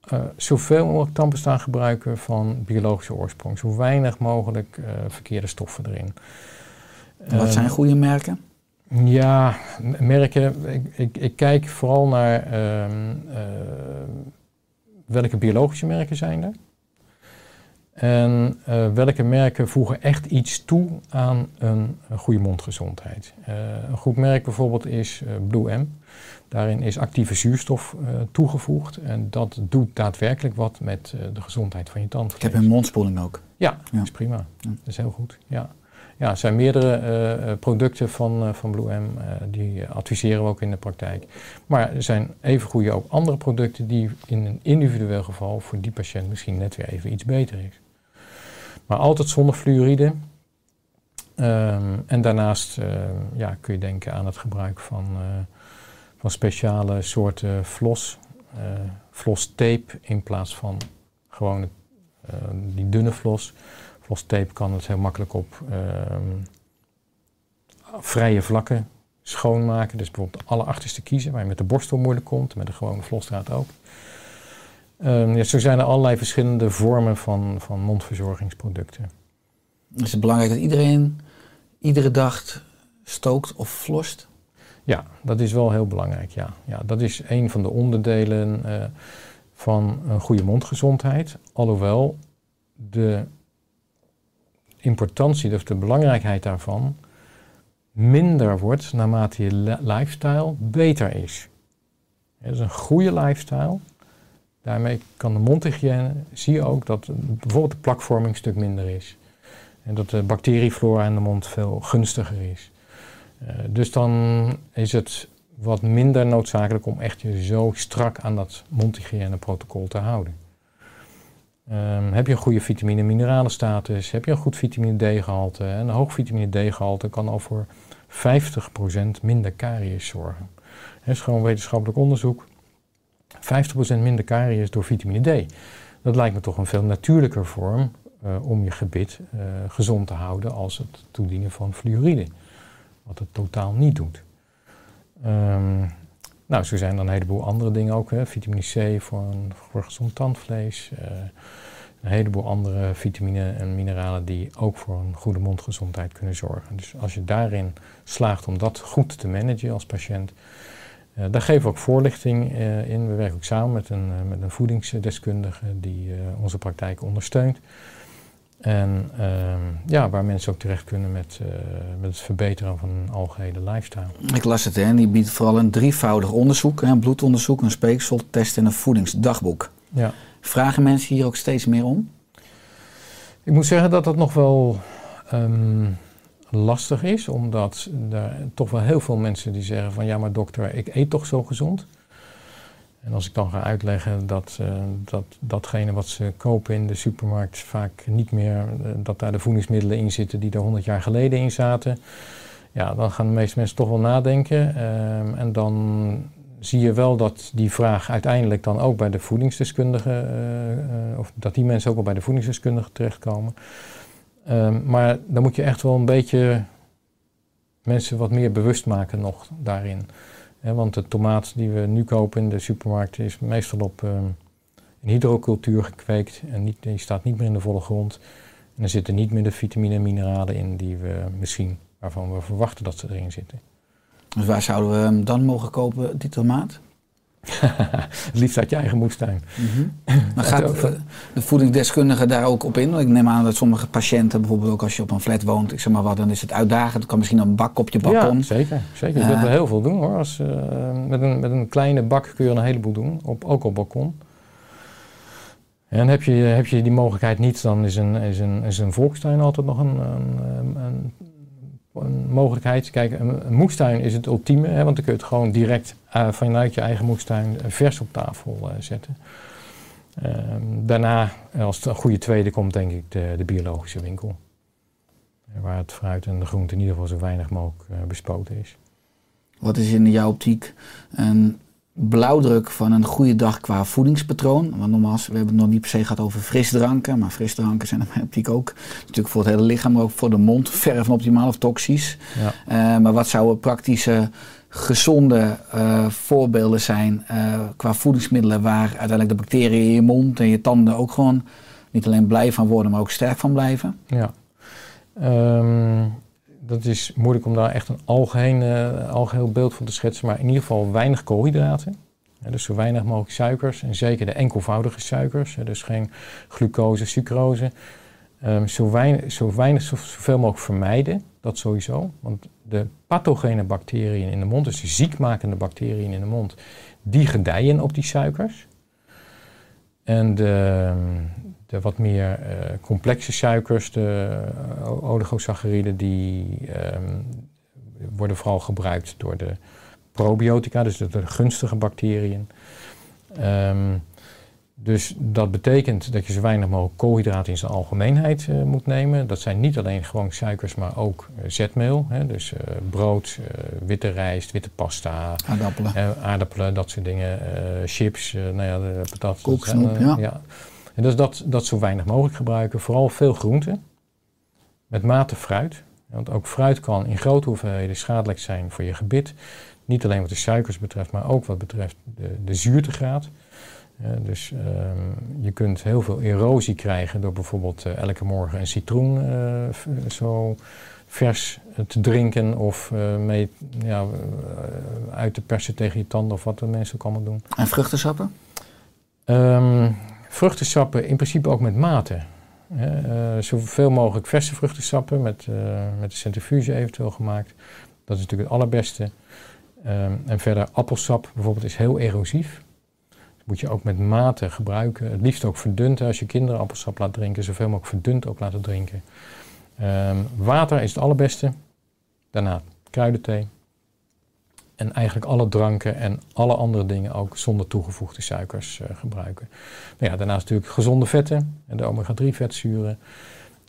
eh, zoveel mogelijk tandpasta gebruiken van biologische oorsprong. Zo weinig mogelijk eh, verkeerde stoffen erin. Wat Ehm, zijn goede merken? Ja, merken. Ik, ik, ik kijk vooral naar ehm, eh, welke biologische merken zijn er. En welke merken voegen echt iets toe aan een, een goede mondgezondheid. Een goed merk bijvoorbeeld is Blue M. Daarin is actieve zuurstof eh, toegevoegd. En dat doet daadwerkelijk wat met eh, de gezondheid van je Ik tandvlees. heb een mondspoeling ook. Ja, Ja. dat is prima. Ja. Dat is heel goed. Ja, ja er zijn meerdere eh, producten van, van Blue M. die adviseren we ook in de praktijk. Maar er zijn even goede ook andere producten die in een individueel geval voor die patiënt misschien net weer even iets beter is. Maar altijd zonder fluoride. Ehm, en daarnaast eh, ja, kun je denken aan het gebruik van, van speciale soorten flos. eh flostape in plaats van gewone eh, die dunne flos. Flostape kan het heel makkelijk op ehm, vrije vlakken schoonmaken. Dus bijvoorbeeld de allerachterste kiezen, waar je met de borstel moeilijk komt, met een gewone flosdraad ook. Ehm, ja, zo zijn er allerlei verschillende vormen van, van mondverzorgingsproducten. Is het belangrijk dat iedereen iedere dag stookt of flost? Ja, dat is wel heel belangrijk. Ja. Ja, dat is een van de onderdelen eh, van een goede mondgezondheid. Alhoewel de importantie, dus de belangrijkheid daarvan, minder wordt naarmate je li- lifestyle beter is. Ja, dus een goede lifestyle. Daarmee kan de mondhygiëne, zie je ook dat bijvoorbeeld de plakvorming een stuk minder is. En dat de bacterieflora in de mond veel gunstiger is. Eh, dus dan is het wat minder noodzakelijk om echt je zo strak aan dat mondhygiëneprotocol te houden. Ehm, heb je een goede vitamine- en mineralenstatus, heb je een goed vitamine D-gehalte. En een hoog vitamine D-gehalte kan al voor 50% minder caries zorgen. Dat is gewoon wetenschappelijk onderzoek. 50% minder caries door vitamine D. Dat lijkt me toch een veel natuurlijker vorm eh, om je gebit eh, gezond te houden als het toedienen van fluoride. Wat het totaal niet doet. Ehm, nou, zo zijn er een heleboel andere dingen ook. Hè. Vitamine C voor, een, gezond tandvlees. eh, een heleboel andere vitamine en mineralen die ook voor een goede mondgezondheid kunnen zorgen. Dus als je daarin slaagt om dat goed te managen als patiënt, eh, daar geven we ook voorlichting eh, in. We werken ook samen met een, met een voedingsdeskundige die onze praktijk ondersteunt. En ehm, ja, waar mensen ook terecht kunnen met, eh, met het verbeteren van een algehele lifestyle. Ik las het, hè, en die biedt vooral een drievoudig onderzoek. Hè, een bloedonderzoek, een speekseltest en een voedingsdagboek. Ja. Vragen mensen hier ook steeds meer om? Ik moet zeggen dat dat nog wel ehm, lastig is, omdat er toch wel heel veel mensen die zeggen van ja, maar dokter, ik eet toch zo gezond. En als ik dan ga uitleggen dat, eh, dat datgene wat ze kopen in de supermarkt vaak niet meer, eh, dat daar de voedingsmiddelen in zitten die er 100 jaar geleden in zaten. Ja, dan gaan de meeste mensen toch wel nadenken. Ehm, en dan zie je wel dat die vraag uiteindelijk dan ook bij de voedingsdeskundige, eh, of dat die mensen ook wel bij de voedingsdeskundige terechtkomen. Ehm, maar dan moet je echt wel een beetje mensen wat meer bewust maken nog daarin. Want de tomaat die we nu kopen in de supermarkt is meestal op ehm, een hydrocultuur gekweekt en niet, die staat niet meer in de volle grond. En er zitten niet meer de vitamine en mineralen in die we misschien, waarvan we verwachten dat ze erin zitten. Dus waar zouden we dan mogen kopen, die tomaat? Het liefst uit je eigen moestuin. Maar gaat de- de voedingsdeskundige daar ook op in? Want ik neem aan dat sommige patiënten, bijvoorbeeld ook als je op een flat woont, ik zeg maar wat, dan is het uitdagend. Er kan misschien een bak op je balkon. Ja, zeker. zeker. Ja. kunt er heel veel doen hoor. Als, eh, met, een, met een kleine bak kun je een heleboel doen, op, ook op balkon. En heb je, heb je die mogelijkheid niet, dan is een, is een, is een volkstuin altijd nog een, een, een, een mogelijkheid. Kijk, een, een moestuin is het ultieme, hè, want dan kun je het gewoon direct eh, vanuit je eigen moestuin eh, vers op tafel eh, zetten. Ehm, daarna, als het een goede tweede komt, denk ik de, de biologische winkel. Waar het fruit en de groente in ieder geval zo weinig mogelijk bespoten is. Wat is in jouw optiek een blauwdruk van een goede dag qua voedingspatroon? Want nogmaals, we hebben het nog niet per se gehad over frisdranken. Maar frisdranken zijn in mijn optiek ook natuurlijk voor het hele lichaam, maar ook voor de mond verre van optimaal of toxisch. Ja. Eh, maar wat zouden praktische gezonde eh, voorbeelden zijn eh, qua voedingsmiddelen waar uiteindelijk de bacteriën in je mond en je tanden ook gewoon niet alleen blij van worden, maar ook sterk van blijven? Ja. Ehm, dat is moeilijk om daar echt een algeheen, eh, algeheel beeld van te schetsen, maar in ieder geval weinig koolhydraten. Dus zo weinig mogelijk suikers en zeker de enkelvoudige suikers, dus geen glucose, sucrose. Ehm, zo, weinig, zo weinig, zo- zoveel mogelijk vermijden, dat sowieso. Want de pathogene bacteriën in de mond, dus de ziekmakende bacteriën in de mond, die gedijen op die suikers. En de, de wat meer eh, complexe suikers, de uh, oligosacchariden, die ehm, worden vooral gebruikt door de probiotica, dus de, de gunstige bacteriën. Ehm, dus dat betekent dat je zo weinig mogelijk koolhydraten in zijn algemeenheid uh, moet nemen. Dat zijn niet alleen gewoon suikers, maar ook zetmeel. Hè? Dus uh, brood, witte rijst, witte pasta, aardappelen, aardappelen dat soort dingen, chips, nou ja, de patat. Koeksnoep, ja. ja. En dus dat, dat zo weinig mogelijk gebruiken. Vooral veel groenten, met mate fruit. Want ook fruit kan in grote hoeveelheden schadelijk zijn voor je gebit. Niet alleen wat de suikers betreft, maar ook wat betreft de, de zuurtegraad. Uh, dus um, je kunt heel veel erosie krijgen door bijvoorbeeld uh, elke morgen een citroen uh, zo vers te drinken of mee ja, uit te persen tegen je tanden of wat de mensen ook allemaal doen. En vruchtensappen? Um, vruchtensappen in principe ook met mate. Uh, zoveel mogelijk verse vruchtensappen met, met de centrifuge eventueel gemaakt. Dat is natuurlijk het allerbeste. Um, en verder appelsap bijvoorbeeld is heel erosief moet je ook met mate gebruiken. Het liefst ook verdund. Als je kinderen appelsap laat drinken, zoveel mogelijk verdund ook laten drinken. Um, water is het allerbeste. Daarna kruidenthee. En eigenlijk alle dranken en alle andere dingen ook zonder toegevoegde suikers uh, gebruiken. Nou ja, daarnaast natuurlijk gezonde vetten en de omega-3 vetzuren.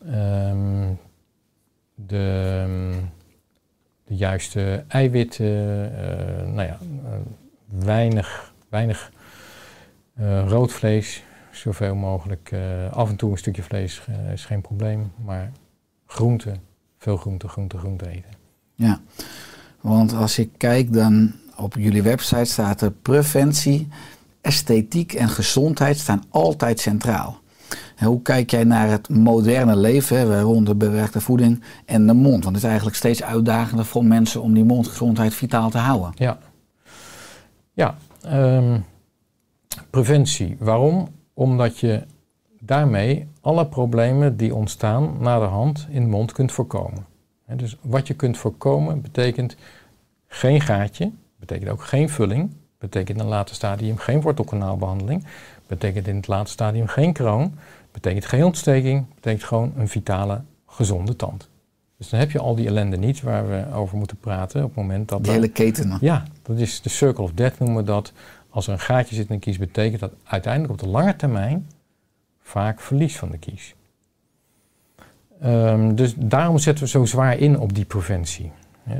Um, de, de juiste eiwitten. Uh, nou ja, uh, weinig, weinig rood vlees, zoveel mogelijk. Af en toe een stukje vlees is geen probleem. Maar groente, veel groente, groente, groente eten. Ja, want als ik kijk dan op jullie website staat er preventie, esthetiek en gezondheid staan altijd centraal. En hoe kijk jij naar het moderne leven rond de bewerkte voeding en de mond? Want het is eigenlijk steeds uitdagender voor mensen om die mondgezondheid vitaal te houden. Ja, ja um, preventie. Waarom? Omdat je daarmee alle problemen die ontstaan naderhand in de mond kunt voorkomen. Dus wat je kunt voorkomen betekent geen gaatje, betekent ook geen vulling, betekent in een later stadium geen wortelkanaalbehandeling, betekent in het later stadium geen kroon, betekent geen ontsteking, betekent gewoon een vitale, gezonde tand. Dus dan heb je al die ellende niet waar we over moeten praten op het moment dat... Die hele keten. Ja, dat is de circle of death noemen we dat. Als er een gaatje zit in de kies, betekent dat uiteindelijk op de lange termijn vaak verlies van de kies. Um, dus daarom zetten we zo zwaar in op die preventie.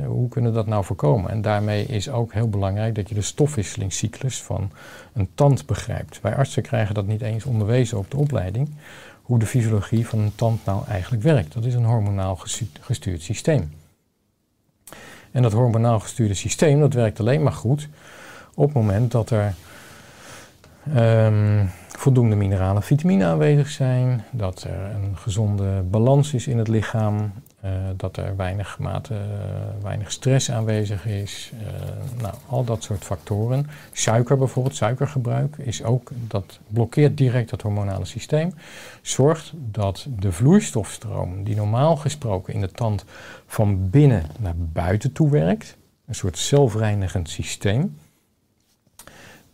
Hoe kunnen we dat nou voorkomen? En daarmee is ook heel belangrijk dat je de stofwisselingscyclus van een tand begrijpt. Wij artsen krijgen dat niet eens onderwezen op de opleiding, hoe de fysiologie van een tand nou eigenlijk werkt. Dat is een hormonaal gestuurd systeem. En dat hormonaal gestuurde systeem, dat werkt alleen maar goed op het moment dat er um, voldoende mineralen en vitamine aanwezig zijn, dat er een gezonde balans is in het lichaam, uh, dat er weinig, mate, uh, weinig stress aanwezig is, uh, nou, al dat soort factoren. Suiker bijvoorbeeld, suikergebruik, is ook, dat blokkeert direct het hormonale systeem, zorgt dat de vloeistofstroom die normaal gesproken in de tand van binnen naar buiten toe werkt, een soort zelfreinigend systeem,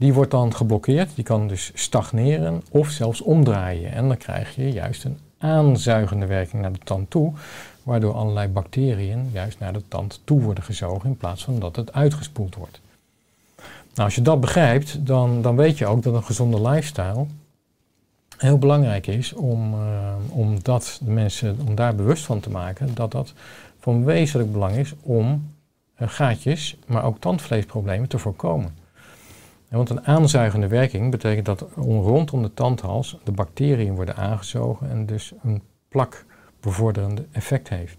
die wordt dan geblokkeerd, die kan dus stagneren of zelfs omdraaien. En dan krijg je juist een aanzuigende werking naar de tand toe, waardoor allerlei bacteriën juist naar de tand toe worden gezogen in plaats van dat het uitgespoeld wordt. Nou, als je dat begrijpt, dan, dan weet je ook dat een gezonde lifestyle heel belangrijk is om, uh, om, dat de mensen, om daar bewust van te maken dat dat van wezenlijk belang is om uh, gaatjes, maar ook tandvleesproblemen te voorkomen. Want een aanzuigende werking betekent dat rondom de tandhals de bacteriën worden aangezogen en dus een plakbevorderende effect heeft.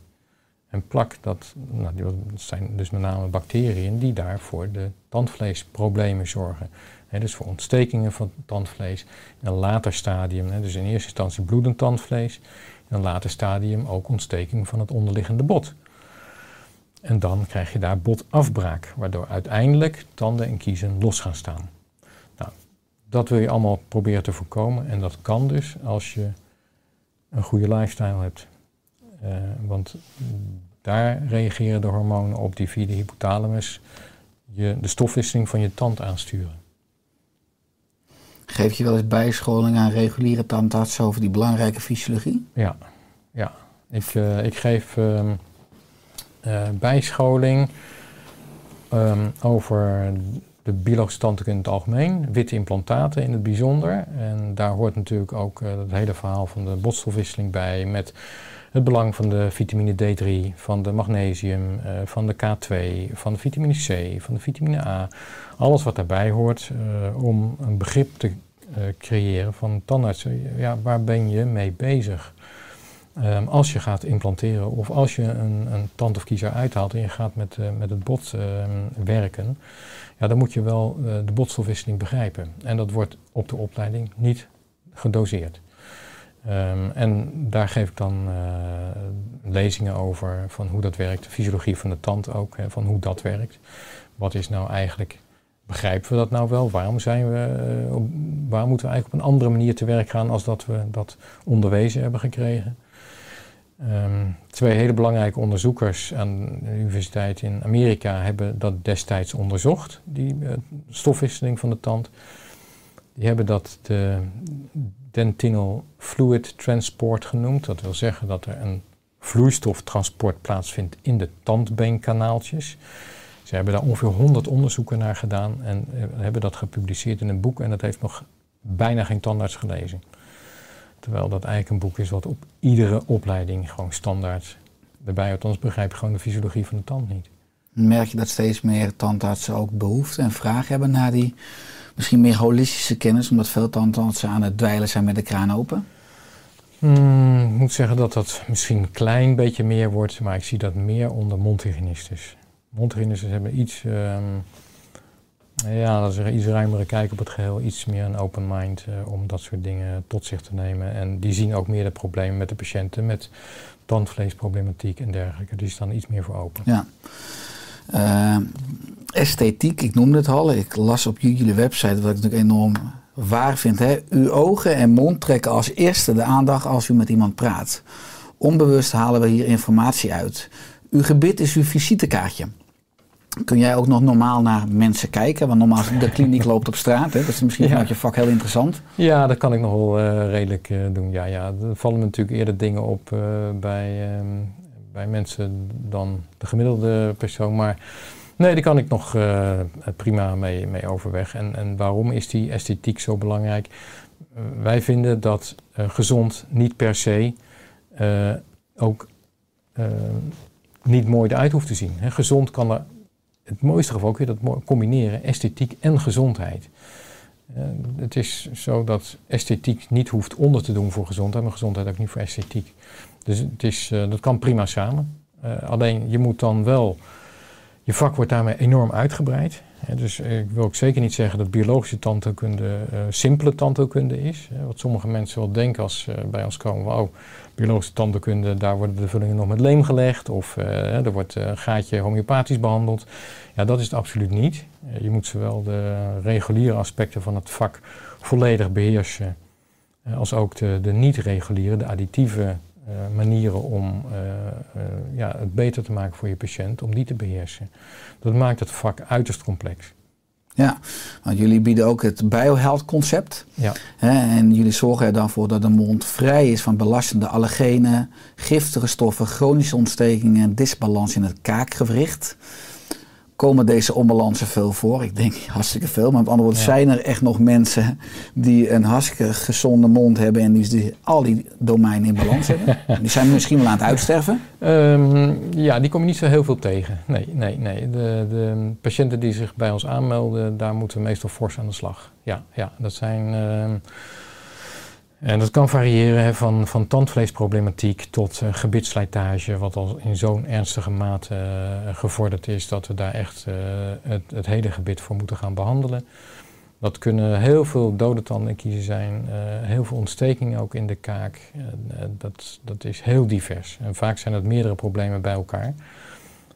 En plak, dat, nou, dat zijn dus met name bacteriën die daar voor de tandvleesproblemen zorgen. Hè, dus voor ontstekingen van tandvlees. In een later stadium, dus in eerste instantie bloedend tandvlees. In een later stadium ook ontsteking van het onderliggende bot. En dan krijg je daar botafbraak, waardoor uiteindelijk tanden en kiezen los gaan staan. Nou, dat wil je allemaal proberen te voorkomen en dat kan dus als je een goede lifestyle hebt. Eh, want daar reageren de hormonen op die via de hypothalamus je, de stofwisseling van je tand aansturen. Geef je wel eens bijscholing aan reguliere tandartsen over die belangrijke fysiologie? Ja, ja. Ik, eh, ik geef ehm, eh, bijscholing ehm, over de biologische tandheelkunde in het algemeen, witte implantaten in het bijzonder. En daar hoort natuurlijk ook eh, het hele verhaal van de botstofwisseling bij met het belang van de vitamine D3, van de magnesium, eh, van de K2, van de vitamine C, van de vitamine A. Alles wat daarbij hoort eh, om een begrip te eh, creëren van tandartsen. Ja, waar ben je mee bezig? Ehm, als je gaat implanteren of als je een, een tand of kiezer uithaalt en je gaat met, eh, met het bot ehm, werken, ja, dan moet je wel eh, de botstofwisseling begrijpen. En dat wordt op de opleiding niet gedoseerd. Ehm, en daar geef ik dan eh, lezingen over van hoe dat werkt, de fysiologie van de tand ook, van hoe dat werkt. Wat is nou eigenlijk, begrijpen we dat nou wel? Waarom, zijn we, op, waar moeten we eigenlijk op een andere manier te werk gaan als dat we dat onderwezen hebben gekregen? Ehm, twee hele belangrijke onderzoekers aan de universiteit in Amerika hebben dat destijds onderzocht, die eh, stofwisseling van de tand. Die hebben dat de dentinal fluid transport genoemd. Dat wil zeggen dat er een vloeistoftransport plaatsvindt in de tandbeenkanaaltjes. Ze hebben daar ongeveer 100 onderzoeken naar gedaan en eh, hebben dat gepubliceerd in een boek en dat heeft nog bijna geen tandarts gelezen. Terwijl dat eigenlijk een boek is wat op iedere opleiding gewoon standaard erbij hoort. Anders begrijp je gewoon de fysiologie van de tand niet. Merk je dat steeds meer tandartsen ook behoefte en vraag hebben naar die misschien meer holistische kennis, omdat veel tandartsen aan het dweilen zijn met de kraan open? Hmm, ik moet zeggen dat dat misschien een klein beetje meer wordt, maar ik zie dat meer onder mondhygiënistes. Mondhygiënistes hebben iets, ehm, ja, dat is iets ruimere kijk op het geheel, iets meer een open mind eh, om dat soort dingen tot zich te nemen. En die zien ook meer de problemen met de patiënten, met tandvleesproblematiek en dergelijke. Die staan iets meer voor open. Ja. Eh, esthetiek, ik noemde het al. Ik las op jullie website wat ik natuurlijk enorm waar vind. Hè? Uw ogen en mond trekken als eerste de aandacht als u met iemand praat. Onbewust halen we hier informatie uit. Uw gebit is uw visitekaartje. Kun jij ook nog normaal naar mensen kijken? Want normaal de kliniek loopt op straat. Hè? Dat is misschien Ja. vanuit je vak heel interessant. Ja, dat kan ik nog wel eh, redelijk eh, doen. Ja, ja, er vallen me natuurlijk eerder dingen op eh, bij, ehm, bij mensen dan de gemiddelde persoon. Maar nee, daar kan ik nog prima mee, mee overweg. En, en waarom is die esthetiek zo belangrijk? Wij vinden dat gezond niet per se ook niet mooi eruit hoeft te zien. Hè, gezond kan er, het mooiste geval kun je dat combineren, esthetiek en gezondheid. Eh, het is zo dat esthetiek niet hoeft onder te doen voor gezondheid, maar gezondheid ook niet voor esthetiek. Dus het is, eh, dat kan prima samen. Eh, alleen je moet dan wel, je vak wordt daarmee enorm uitgebreid. Dus ik wil ook zeker niet zeggen dat biologische tandheelkunde simpele tandheelkunde is. Wat sommige mensen wel denken als bij ons komen, oh, biologische tandheelkunde, daar worden de vullingen nog met leem gelegd of eh, er wordt eh, een gaatje homeopathisch behandeld. Ja, dat is het absoluut niet. Eh, Je moet zowel de reguliere aspecten van het vak volledig beheersen, eh, als ook de, de niet-reguliere, de additieve manieren om ja, het beter te maken voor je patiënt, om die te beheersen. Dat maakt het vak uiterst complex. Ja, want jullie bieden ook het biohealth concept. Ja. Hè, en jullie zorgen er dan voor dat de mond vrij is van belastende allergenen, giftige stoffen, chronische ontstekingen en disbalans in het kaakgewricht. Komen deze onbalansen veel voor? Ik denk hartstikke veel. Maar met andere woorden, Ja. zijn er echt nog mensen die een hartstikke gezonde mond hebben en die, die al die domeinen in balans hebben? Die zijn misschien wel aan het uitsterven. Ehm, ja, die kom je niet zo heel veel tegen. Nee, nee, nee. De, de patiënten die zich bij ons aanmelden, daar moeten we meestal fors aan de slag. Ja, ja dat zijn. ehm, En dat kan variëren van, van tandvleesproblematiek tot uh, wat al in zo'n ernstige mate uh, gevorderd is dat we daar echt uh, het, het, hele gebit voor moeten gaan behandelen. Dat kunnen heel veel dode tandenkiezen zijn, heel veel ontstekingen ook in de kaak. dat, dat is heel divers. En vaak zijn het meerdere problemen bij elkaar,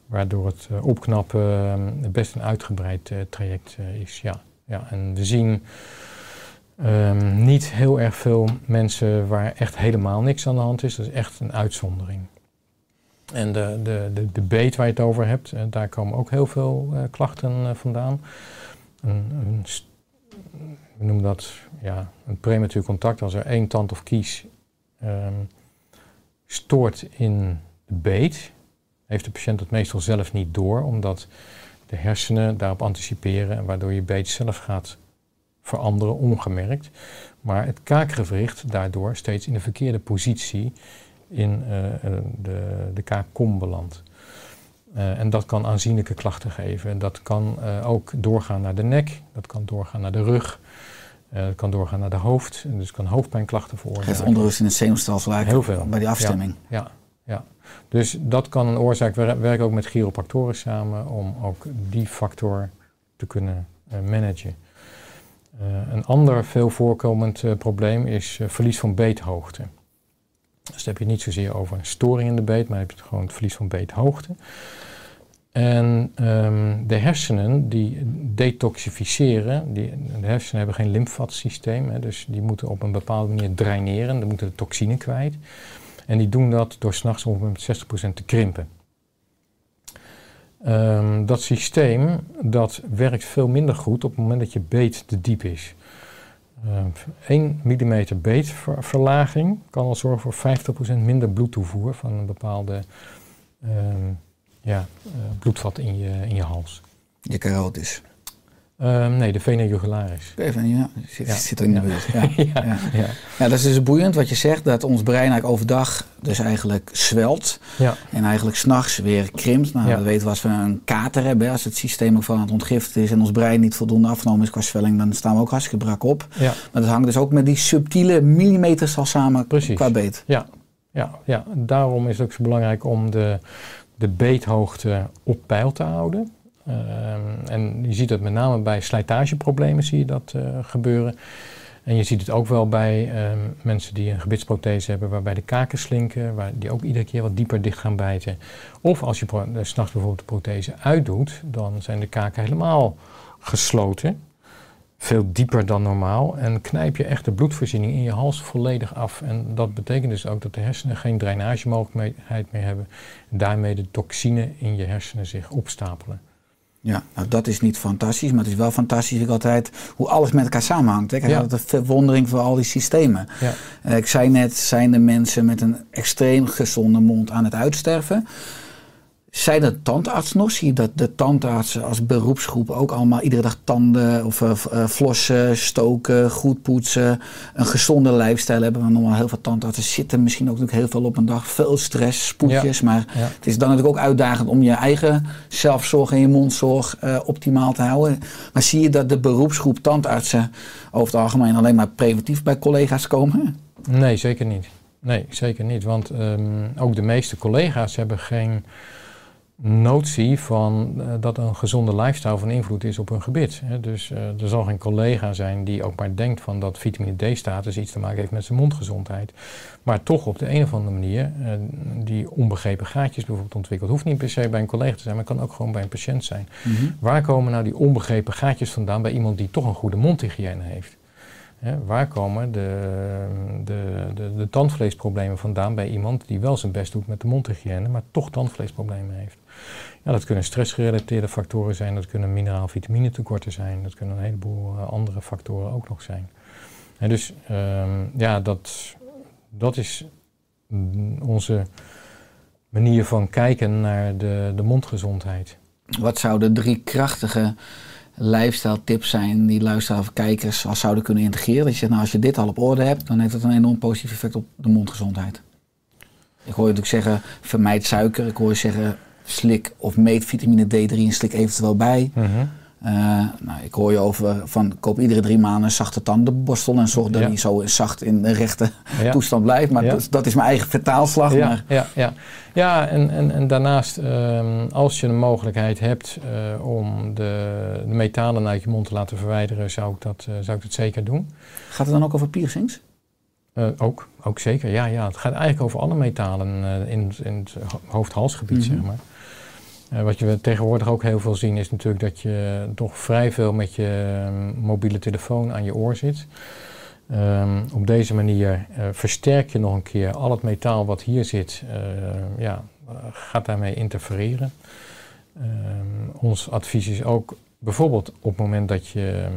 waardoor het opknappen best een uitgebreid traject is. Ja, ja, en we zien Um, niet heel erg veel mensen waar echt helemaal niks aan de hand is. Dat is echt een uitzondering. En de, de, de, de beet waar je het over hebt, uh, daar komen ook heel veel uh, klachten uh, vandaan. Een, een we noemen dat ja, een prematuur contact. Als er één tand of kies um, stoort in de beet, heeft de patiënt het meestal zelf niet door, omdat de hersenen daarop anticiperen, waardoor je beet zelf gaat veranderen ongemerkt. Maar het kaakgewricht daardoor steeds in de verkeerde positie in uh, de, de kaakkom belandt. Uh, en dat kan aanzienlijke klachten geven. Dat kan uh, ook doorgaan naar de nek, dat kan doorgaan naar de rug, dat kan doorgaan naar de hoofd. En dus kan hoofdpijnklachten veroorzaken. Geeft onrust in het zenuwstelsel Heel veel. bij die afstemming. Ja, ja, ja. Dus dat kan een oorzaak. We werken ook met chiropractoren samen om ook die factor te kunnen managen. Uh, een ander veel voorkomend uh, probleem is uh, verlies van beethoogte. Dus dan heb je niet zozeer over een storing in de beet, maar heb je gewoon het verlies van beethoogte. En um, de hersenen die detoxificeren, die, de hersenen hebben geen lymfvatsysteem, dus die moeten op een bepaalde manier draineren, dan moeten de toxine kwijt. En die doen dat door s'nachts ongeveer met 60% te krimpen. Um, dat systeem dat werkt veel minder goed op het moment dat je beet te diep is. Um, 1 mm beetverlaging kan al zorgen voor 50% minder bloedtoevoer van een bepaalde um, ja, uh, bloedvat in je, in je hals. Je carotis. Um, nee, de vena jugularis. Even, ja, zit, ja. zit er in de buurt. Ja. ja. ja. dat is dus boeiend wat je zegt, dat ons brein eigenlijk overdag dus eigenlijk zwelt. En eigenlijk s'nachts weer krimpt. Nou, we weten als we een kater hebben, als het systeem ook van aan het ontgiften is en ons brein niet voldoende afgenomen is qua zwelling, dan staan we ook hartstikke brak op. Ja. Maar dat hangt dus ook met die subtiele millimeters al samen Precies. qua beet. Ja. Ja, ja, daarom is het ook zo belangrijk om de, de beethoogte op peil te houden. Uh, en je ziet dat met name bij slijtageproblemen zie je dat uh, gebeuren. En je ziet het ook wel bij uh, mensen die een gebitsprothese hebben waarbij de kaken slinken, waar die ook iedere keer wat dieper dicht gaan bijten. Of als je s'nachts bijvoorbeeld de prothese uitdoet, dan zijn de kaken helemaal gesloten. Veel dieper dan normaal. En knijp je echt de bloedvoorziening in je hals volledig af. En dat betekent dus ook dat de hersenen geen drainagemogelijkheid meer hebben. En daarmee de toxine in je hersenen zich opstapelen. Ja, nou dat is niet fantastisch, maar het is wel fantastisch ik altijd hoe alles met elkaar samenhangt. Ik heb ja. altijd een verwondering voor al die systemen. Ja. Uh, ik zei net, zijn de mensen met een extreem gezonde mond aan het uitsterven? Zijn er tandarts nog? Zie je dat de tandartsen als beroepsgroep ook allemaal iedere dag tanden of uh, flossen, stoken, goed poetsen, een gezonde lifestyle hebben? Want normaal heel veel tandartsen zitten misschien ook heel veel op een dag. Veel stress, spoedjes. Ja. Maar ja. het is dan natuurlijk ook uitdagend om je eigen zelfzorg en je mondzorg uh, optimaal te houden. Maar zie je dat de beroepsgroep tandartsen over het algemeen alleen maar preventief bij collega's komen? Nee, zeker niet. Nee, zeker niet. Want um, ook de meeste collega's hebben geen notie van uh, dat een gezonde lifestyle van invloed is op hun gebit. Hè. Dus uh, er zal geen collega zijn die ook maar denkt van dat vitamine D-status iets te maken heeft met zijn mondgezondheid. Maar toch op de een of andere manier uh, die onbegrepen gaatjes bijvoorbeeld ontwikkelt. Hoeft niet per se bij een collega te zijn, maar kan ook gewoon bij een patiënt zijn. Mm -hmm. Waar komen nou die onbegrepen gaatjes vandaan bij iemand die toch een goede mondhygiëne heeft? Hè, waar komen de, de, de, de, tandvleesproblemen vandaan bij iemand die wel zijn best doet met de mondhygiëne, maar toch tandvleesproblemen heeft? Ja, dat kunnen stressgerelateerde factoren zijn, dat kunnen mineraal-vitamine tekorten zijn, dat kunnen een heleboel uh, andere factoren ook nog zijn. En dus um, ja, dat, dat is onze manier van kijken naar de, de mondgezondheid. Wat zouden drie krachtige lifestyle tips zijn die luisteraars of kijkers al zouden kunnen integreren? Dat je zegt, nou als je dit al op orde hebt, dan heeft dat een enorm positief effect op de mondgezondheid. Ik hoor je natuurlijk zeggen, vermijd suiker. Ik hoor je zeggen, slik of meet vitamine D3 en slik eventueel bij. Eh, nou, ik hoor je over van koop iedere drie maanden een zachte tandenborstel en zorg dat Ja. hij zo zacht in de rechte Ja. toestand blijft. Maar Ja. dat, dat is mijn eigen vertaalslag. Ja, Maar ja, ja. ja en, en, en daarnaast, ehm, als je een mogelijkheid hebt eh, om de, de metalen uit je mond te laten verwijderen, zou ik dat, eh, zou ik dat zeker doen. gaat het dan ook over piercings? Ook, ook zeker, ja, ja. Het gaat eigenlijk over alle metalen in, in het ho- hoofd-halsgebied, Mhm. zeg maar. Eh, wat je tegenwoordig ook heel veel zien is natuurlijk dat je toch vrij veel met je eh, mobiele telefoon aan je oor zit. Ehm, op deze manier eh, versterk je nog een keer al het metaal wat hier zit, eh, ja, gaat daarmee interfereren. Ehm, ons advies is ook bijvoorbeeld op het moment dat je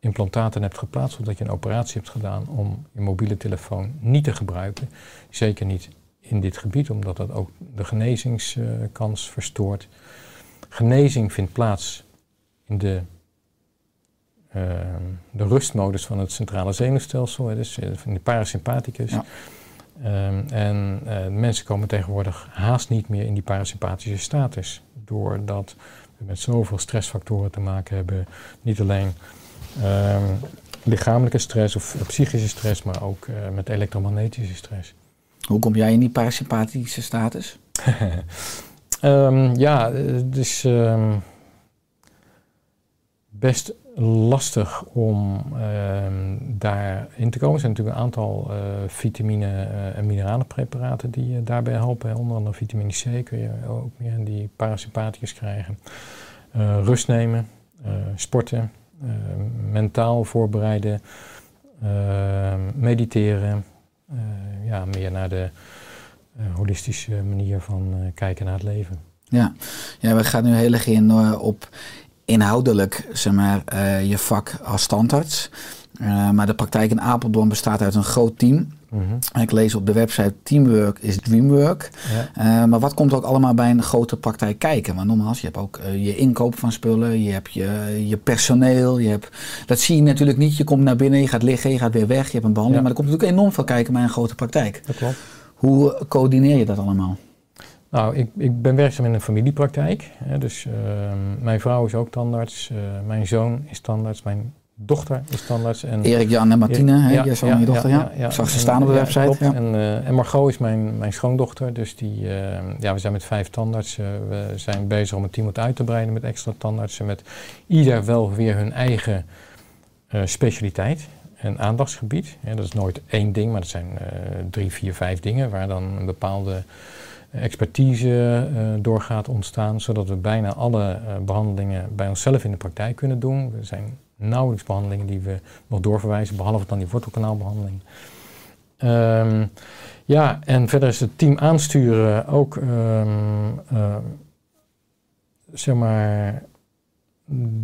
implantaten hebt geplaatst of dat je een operatie hebt gedaan om je mobiele telefoon niet te gebruiken. Zeker niet in dit gebied, omdat dat ook de genezingskans verstoort. Genezing vindt plaats in de, ehm, de rustmodus van het centrale zenuwstelsel, hè, dus in de parasympathicus. Ja. Ehm, en eh, mensen komen tegenwoordig haast niet meer in die parasympathische status, doordat we met zoveel stressfactoren te maken hebben. Niet alleen ehm, lichamelijke stress of psychische stress, maar ook eh, met elektromagnetische stress. Hoe kom jij in die parasympathische status? Ehm, ja, het is ehm, best lastig om ehm, daarin te komen. Er zijn natuurlijk een aantal eh, vitamine eh, en mineralenpreparaten die eh, daarbij helpen. Onder andere vitamine C kun je ook meer die parasympathicus krijgen. Rust nemen, sporten, mentaal voorbereiden, mediteren. Eh, ja, meer naar de eh, holistische manier van eh, kijken naar het leven. Ja, ja we gaan nu heel erg in op inhoudelijk zeg maar, je vak als standaards. Eh, maar de praktijk in Apeldoorn bestaat uit een groot team. Mhm. Ik lees op de website Teamwork is Dreamwork. Ja. Eh, maar wat komt ook allemaal bij een grote praktijk kijken? Want nogmaals, je hebt ook eh, je inkoop van spullen, je hebt je, je personeel. Je hebt, dat zie je natuurlijk niet. Je komt naar binnen, je gaat liggen, je gaat weer weg, je hebt een behandeling. Ja. Maar er komt natuurlijk enorm veel kijken bij een grote praktijk. Dat klopt. Hoe coördineer je dat allemaal? Nou, ik, ik ben werkzaam in een familiepraktijk. Hè, dus ehm, mijn vrouw is ook tandarts, mijn zoon is tandarts, mijn dochter is tandarts. En Erik, Jan en Martine, hè, je dochter, ja. Ik zag ze En, staan op de ja, website. Ja. En, eh, en Margot is mijn, mijn schoondochter, dus die, eh, ja, we zijn met vijf tandartsen. we zijn bezig om het team wat uit te breiden met extra tandartsen, met ieder wel weer hun eigen eh, specialiteit en aandachtsgebied. Ja, dat is nooit één ding, maar dat zijn eh, drie, vier, vijf dingen waar dan een bepaalde expertise eh, door gaat ontstaan, zodat we bijna alle eh, behandelingen bij onszelf in de praktijk kunnen doen. Er zijn nauwelijks behandelingen die we nog doorverwijzen, behalve dan die wortelkanaalbehandeling. Ehm, ja, en verder is het team aansturen ook, ehm, eh, zeg maar,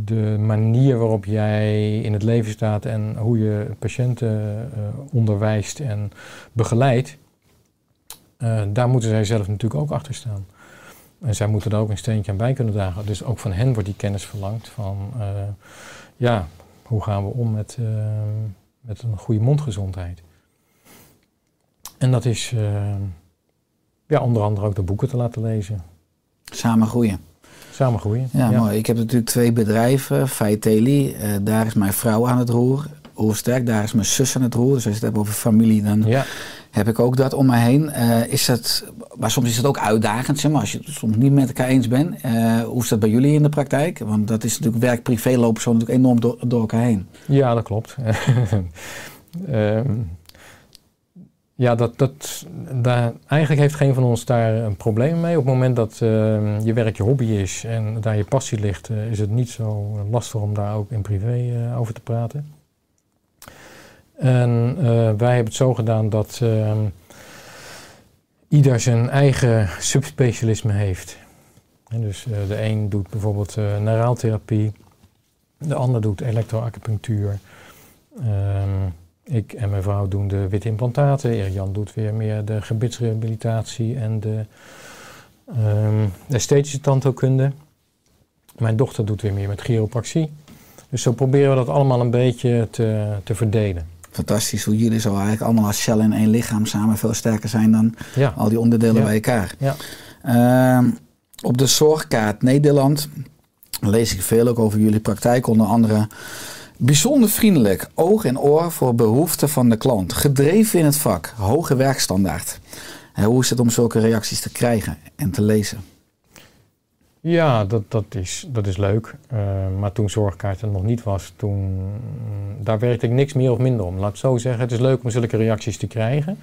de manier waarop jij in het leven staat en hoe je patiënten eh, onderwijst en begeleidt. Eh, daar moeten zij zelf natuurlijk ook achter staan. En zij moeten er ook een steentje aan bij kunnen dragen. Dus ook van hen wordt die kennis verlangd van, ja, hoe gaan we om met, eh, met een goede mondgezondheid. En dat is eh, ja, onder andere ook de boeken te laten lezen. Samen groeien. Samen groeien. Ja, mooi. Ik heb natuurlijk twee bedrijven. Feiteli, eh daar is mijn vrouw aan het roer. Oersterk, daar is mijn zus aan het roer. Dus als je het hebt over familie, dan Ja, heb ik ook dat om me heen. Eh, is dat, maar soms is het ook uitdagend, zeg maar, als je het soms niet met elkaar eens bent. Eh, hoe is dat bij jullie in de praktijk? Want dat is natuurlijk werk-privé lopen zo natuurlijk enorm door, elkaar heen. Ja, dat klopt. Ehm, ja, dat, dat, daar, eigenlijk heeft geen van ons daar een probleem mee. Op het moment dat ehm, je werk je hobby is en daar je passie ligt, eh, is het niet zo lastig om daar ook in privé over te praten. En eh, wij hebben het zo gedaan dat ehm, ieder zijn eigen subspecialisme heeft. Dus eh, de een doet bijvoorbeeld uh, neuraaltherapie, de ander doet elektroacupunctuur. Ehm, ik en mijn vrouw doen de witte implantaten. Erik Jan doet weer meer de gebitsrehabilitatie en de, ehm, de esthetische tandheelkunde. Mijn dochter doet weer meer met chiropractie. Dus zo proberen we dat allemaal een beetje te, te verdelen. Fantastisch hoe jullie zo eigenlijk allemaal als cel in één lichaam samen veel sterker zijn dan Ja, al die onderdelen Ja. bij elkaar. Ja. Ehm, op de zorgkaart Nederland lees ik veel ook over jullie praktijk, onder andere. Bijzonder vriendelijk, oog en oor voor behoeften van de klant. Gedreven in het vak, hoge werkstandaard. En hoe is het om zulke reacties te krijgen en te lezen? Ja, dat, dat, is, dat is leuk. Uh, maar toen Zorgkaart er nog niet was, toen, mm, daar werkte ik niks meer of minder om. Laat ik zo zeggen, het is leuk om zulke reacties te krijgen.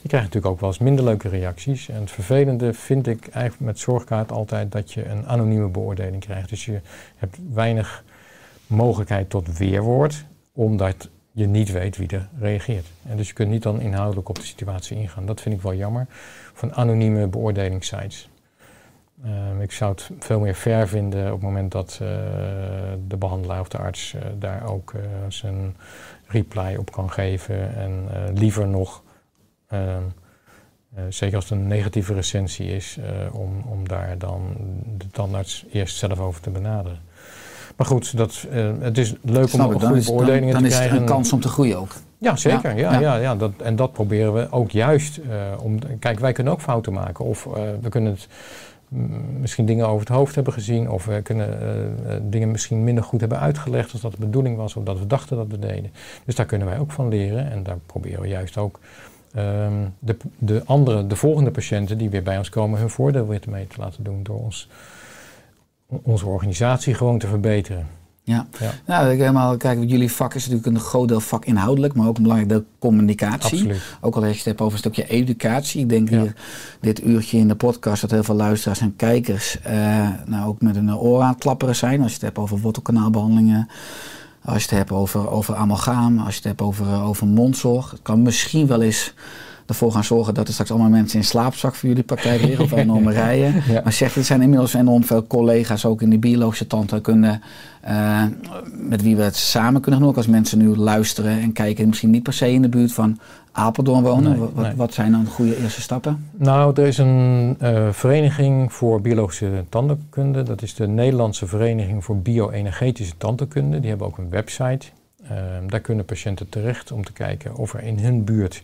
Je krijgt natuurlijk ook wel eens minder leuke reacties. En het vervelende vind ik eigenlijk met Zorgkaart altijd dat je een anonieme beoordeling krijgt. Dus je hebt weinig mogelijkheid tot weerwoord, omdat je niet weet wie er reageert. En dus je kunt niet dan inhoudelijk op de situatie ingaan. Dat vind ik wel jammer van anonieme beoordelingssites. Um, ik zou het veel meer fair vinden op het moment dat uh, de behandelaar of de arts uh, daar ook uh, zijn reply op kan geven. En liever nog, ehm, zeker als het een negatieve recensie is, om, om daar dan de tandarts eerst zelf over te benaderen. Maar goed, dat, het is leuk om ik, goede dan is, beoordelingen dan, dan te is krijgen. er een kans om te groeien ook. Ja, zeker. Ja, Ja, ja. dat, en dat proberen we ook juist. eh, om, kijk, wij kunnen ook fouten maken. Of eh, we kunnen het, misschien dingen over het hoofd hebben gezien. Of we kunnen eh, eh, dingen misschien minder goed hebben uitgelegd als dat de bedoeling was. Of dat we dachten dat we deden. Dus daar kunnen wij ook van leren. En daar proberen we juist ook ehm, de, de andere, de volgende patiënten die weer bij ons komen, hun voordeel weer mee te laten doen. Door ons, onze organisatie gewoon te verbeteren. Ja. Ja. Nou, ik helemaal, kijk, jullie vak is natuurlijk een groot deel vak inhoudelijk, maar ook een belangrijk deel communicatie. Absoluut. Ook al als je het hebt over een stukje educatie. Ik denk Ja. hier, dit uurtje in de podcast, dat heel veel luisteraars en kijkers eh, nou ook met een oor aan het klapperen zijn. Als je het hebt over wortelkanaalbehandelingen, als je het hebt over, over amalgaam, als je het hebt over, eh, over mondzorg. Het kan misschien wel eens ervoor gaan zorgen dat er straks allemaal mensen in slaapzak voor jullie praktijk liggen of enorme rijen. Ja. Maar zeg, er zijn inmiddels enorm veel collega's ook in de biologische tandheelkunde eh, met wie we het samen kunnen doen. Ook als mensen nu luisteren en kijken en misschien niet per se in de buurt van Apeldoorn wonen. Nee, wat, wat- nee. wat zijn dan goede eerste stappen? Nou, er is een eh, vereniging voor biologische tandheelkunde. Dat is de Nederlandse Vereniging voor Bio-energetische Tandheelkunde. Die hebben ook een website. Ehm, daar kunnen patiënten terecht om te kijken of er in hun buurt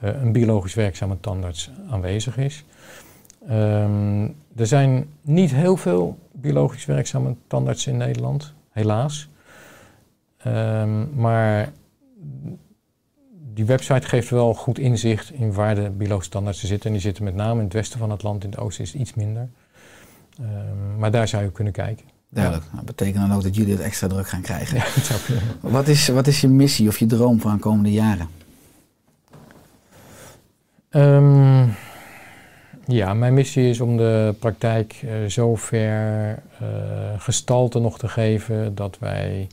een biologisch werkzame tandarts aanwezig is. Ehm, er zijn niet heel veel biologisch werkzame tandartsen in Nederland, helaas. Ehm, maar die website geeft wel goed inzicht in waar de biologische tandartsen zitten. En die zitten met name in het westen van het land, in het oosten is het iets minder. Ehm, maar daar zou je kunnen kijken. Duidelijk. Dat betekent dan ook dat jullie het extra druk gaan krijgen. Ja, dat zou kunnen. Wat, is, wat is je missie of je droom voor de komende jaren? Ehm, ja, mijn missie is om de praktijk eh, zo ver eh, gestalte nog te geven dat wij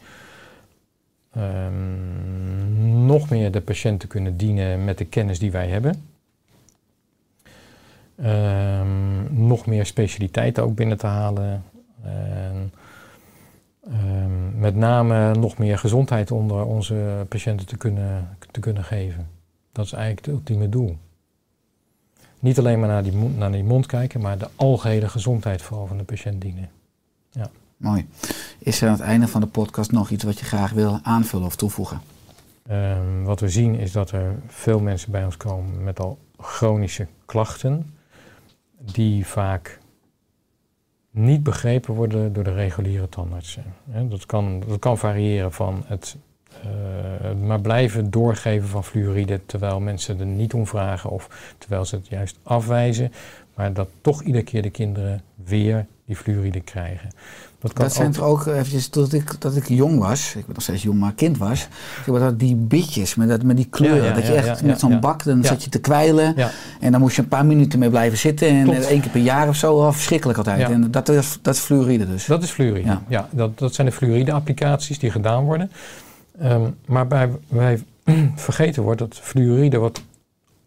ehm, nog meer de patiënten kunnen dienen met de kennis die wij hebben. Ehm, nog meer specialiteiten ook binnen te halen. En, met name nog meer gezondheid onder onze patiënten te kunnen, te kunnen geven. Dat is eigenlijk het ultieme doel. Niet alleen maar naar die, mond, naar die mond kijken, maar de algehele gezondheid vooral van de patiënt dienen. Mooi. Is er aan het einde van de podcast nog iets wat je graag wil aanvullen of toevoegen? Ehm, wat we zien is dat er veel mensen bij ons komen met al chronische klachten, die vaak niet begrepen worden door de reguliere tandartsen. Dat, kan, dat kan variëren van het maar blijven doorgeven van fluoride terwijl mensen er niet om vragen of terwijl ze het juist afwijzen, maar dat toch iedere keer de kinderen weer die fluoride krijgen. Dat kan Dat zijn toch ook eventjes, dat ik, dat ik jong was, ik ben nog steeds jong, maar kind was, ik dat die bitjes met, dat, met die kleuren, Ja, ja, dat je echt ja, met zo'n bak, dan zat je te kwijlen en dan moest je een paar minuten mee blijven zitten en eh, één keer per jaar of zo, oh, verschrikkelijk altijd. En dat is, dat is fluoride dus. Dat is fluoride. Ja. Dat, dat zijn de fluoride-applicaties die gedaan worden. Ehm, maar bij, wij vergeten wordt dat fluoride, wat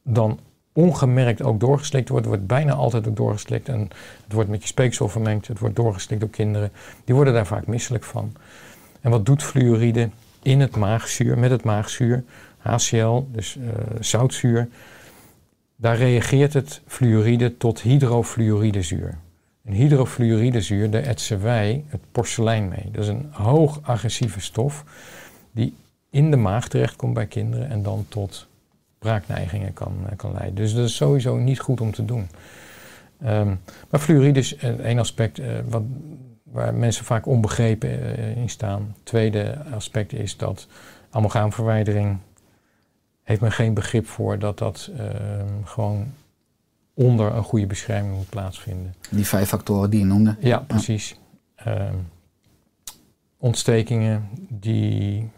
dan ongemerkt ook doorgeslikt wordt, wordt bijna altijd ook doorgeslikt. En het wordt met je speeksel vermengd, het wordt doorgeslikt door kinderen. Die worden daar vaak misselijk van. En wat doet fluoride in het maagzuur, met het maagzuur, HCl, dus eh, zoutzuur? Daar reageert het fluoride tot hydrofluoridezuur. En hydrofluoridezuur, daar etsen wij het porselein mee. Dat is een hoog agressieve stof in de maag terechtkomt bij kinderen en dan tot braakneigingen kan, eh, kan leiden. Dus dat is sowieso niet goed om te doen. Ehm, maar fluoride is eh, één aspect. eh, wat waar mensen vaak onbegrepen in staan. Tweede aspect is dat amalgaamverwijdering heeft men geen begrip voor dat dat ehm, gewoon onder een goede bescherming moet plaatsvinden. Die vijf factoren die je noemde. Ja, precies. Ehm, ontstekingen die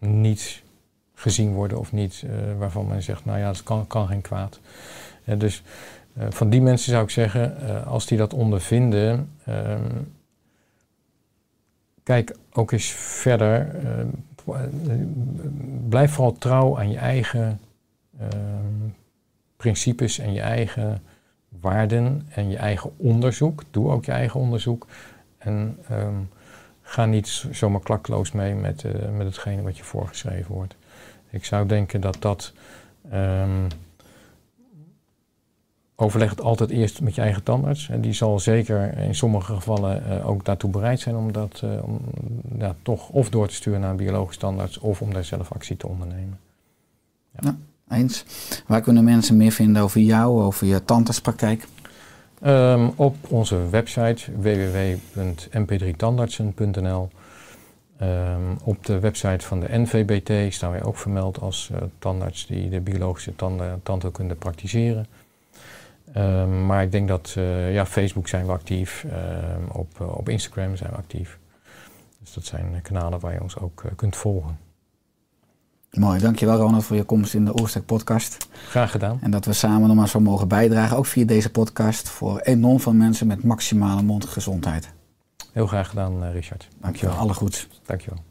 niet gezien worden of niet, eh, waarvan men zegt, nou ja, dat kan, kan geen kwaad. Eh, dus eh, van die mensen zou ik zeggen, als die dat ondervinden, ehm, kijk ook eens verder. ehm, blijf vooral trouw aan je eigen ehm, principes en je eigen waarden en je eigen onderzoek. Doe ook je eigen onderzoek. En ga niet zomaar klakloos mee met, eh, met hetgene wat je voorgeschreven wordt. Ik zou denken dat dat. ehm, overleg het altijd eerst met je eigen tandarts. En die zal zeker in sommige gevallen eh, ook daartoe bereid zijn om dat eh, om, ja, toch of door te sturen naar een biologisch tandarts of om daar zelf actie te ondernemen. Eens. Waar kunnen mensen meer vinden over jou, over je tandartspraktijk? Ehm, op onze website www.mp3tandartsen.nl Ehm, op de website van de NVBT staan wij ook vermeld als eh, tandarts die de biologische tanden, tandheelkunde praktiseren. Ehm, maar ik denk dat, eh, ja, Facebook zijn we actief, op, eh, op Instagram zijn we actief. Dus dat zijn kanalen waar je ons ook kunt volgen. Mooi, dankjewel Ronald voor je komst in de Oorstek podcast. Graag gedaan. En dat we samen nog maar zo mogen bijdragen, ook via deze podcast, voor enorm veel mensen met maximale mondgezondheid. Heel graag gedaan, eh, Richard. Dankjewel, alle goeds. Dankjewel.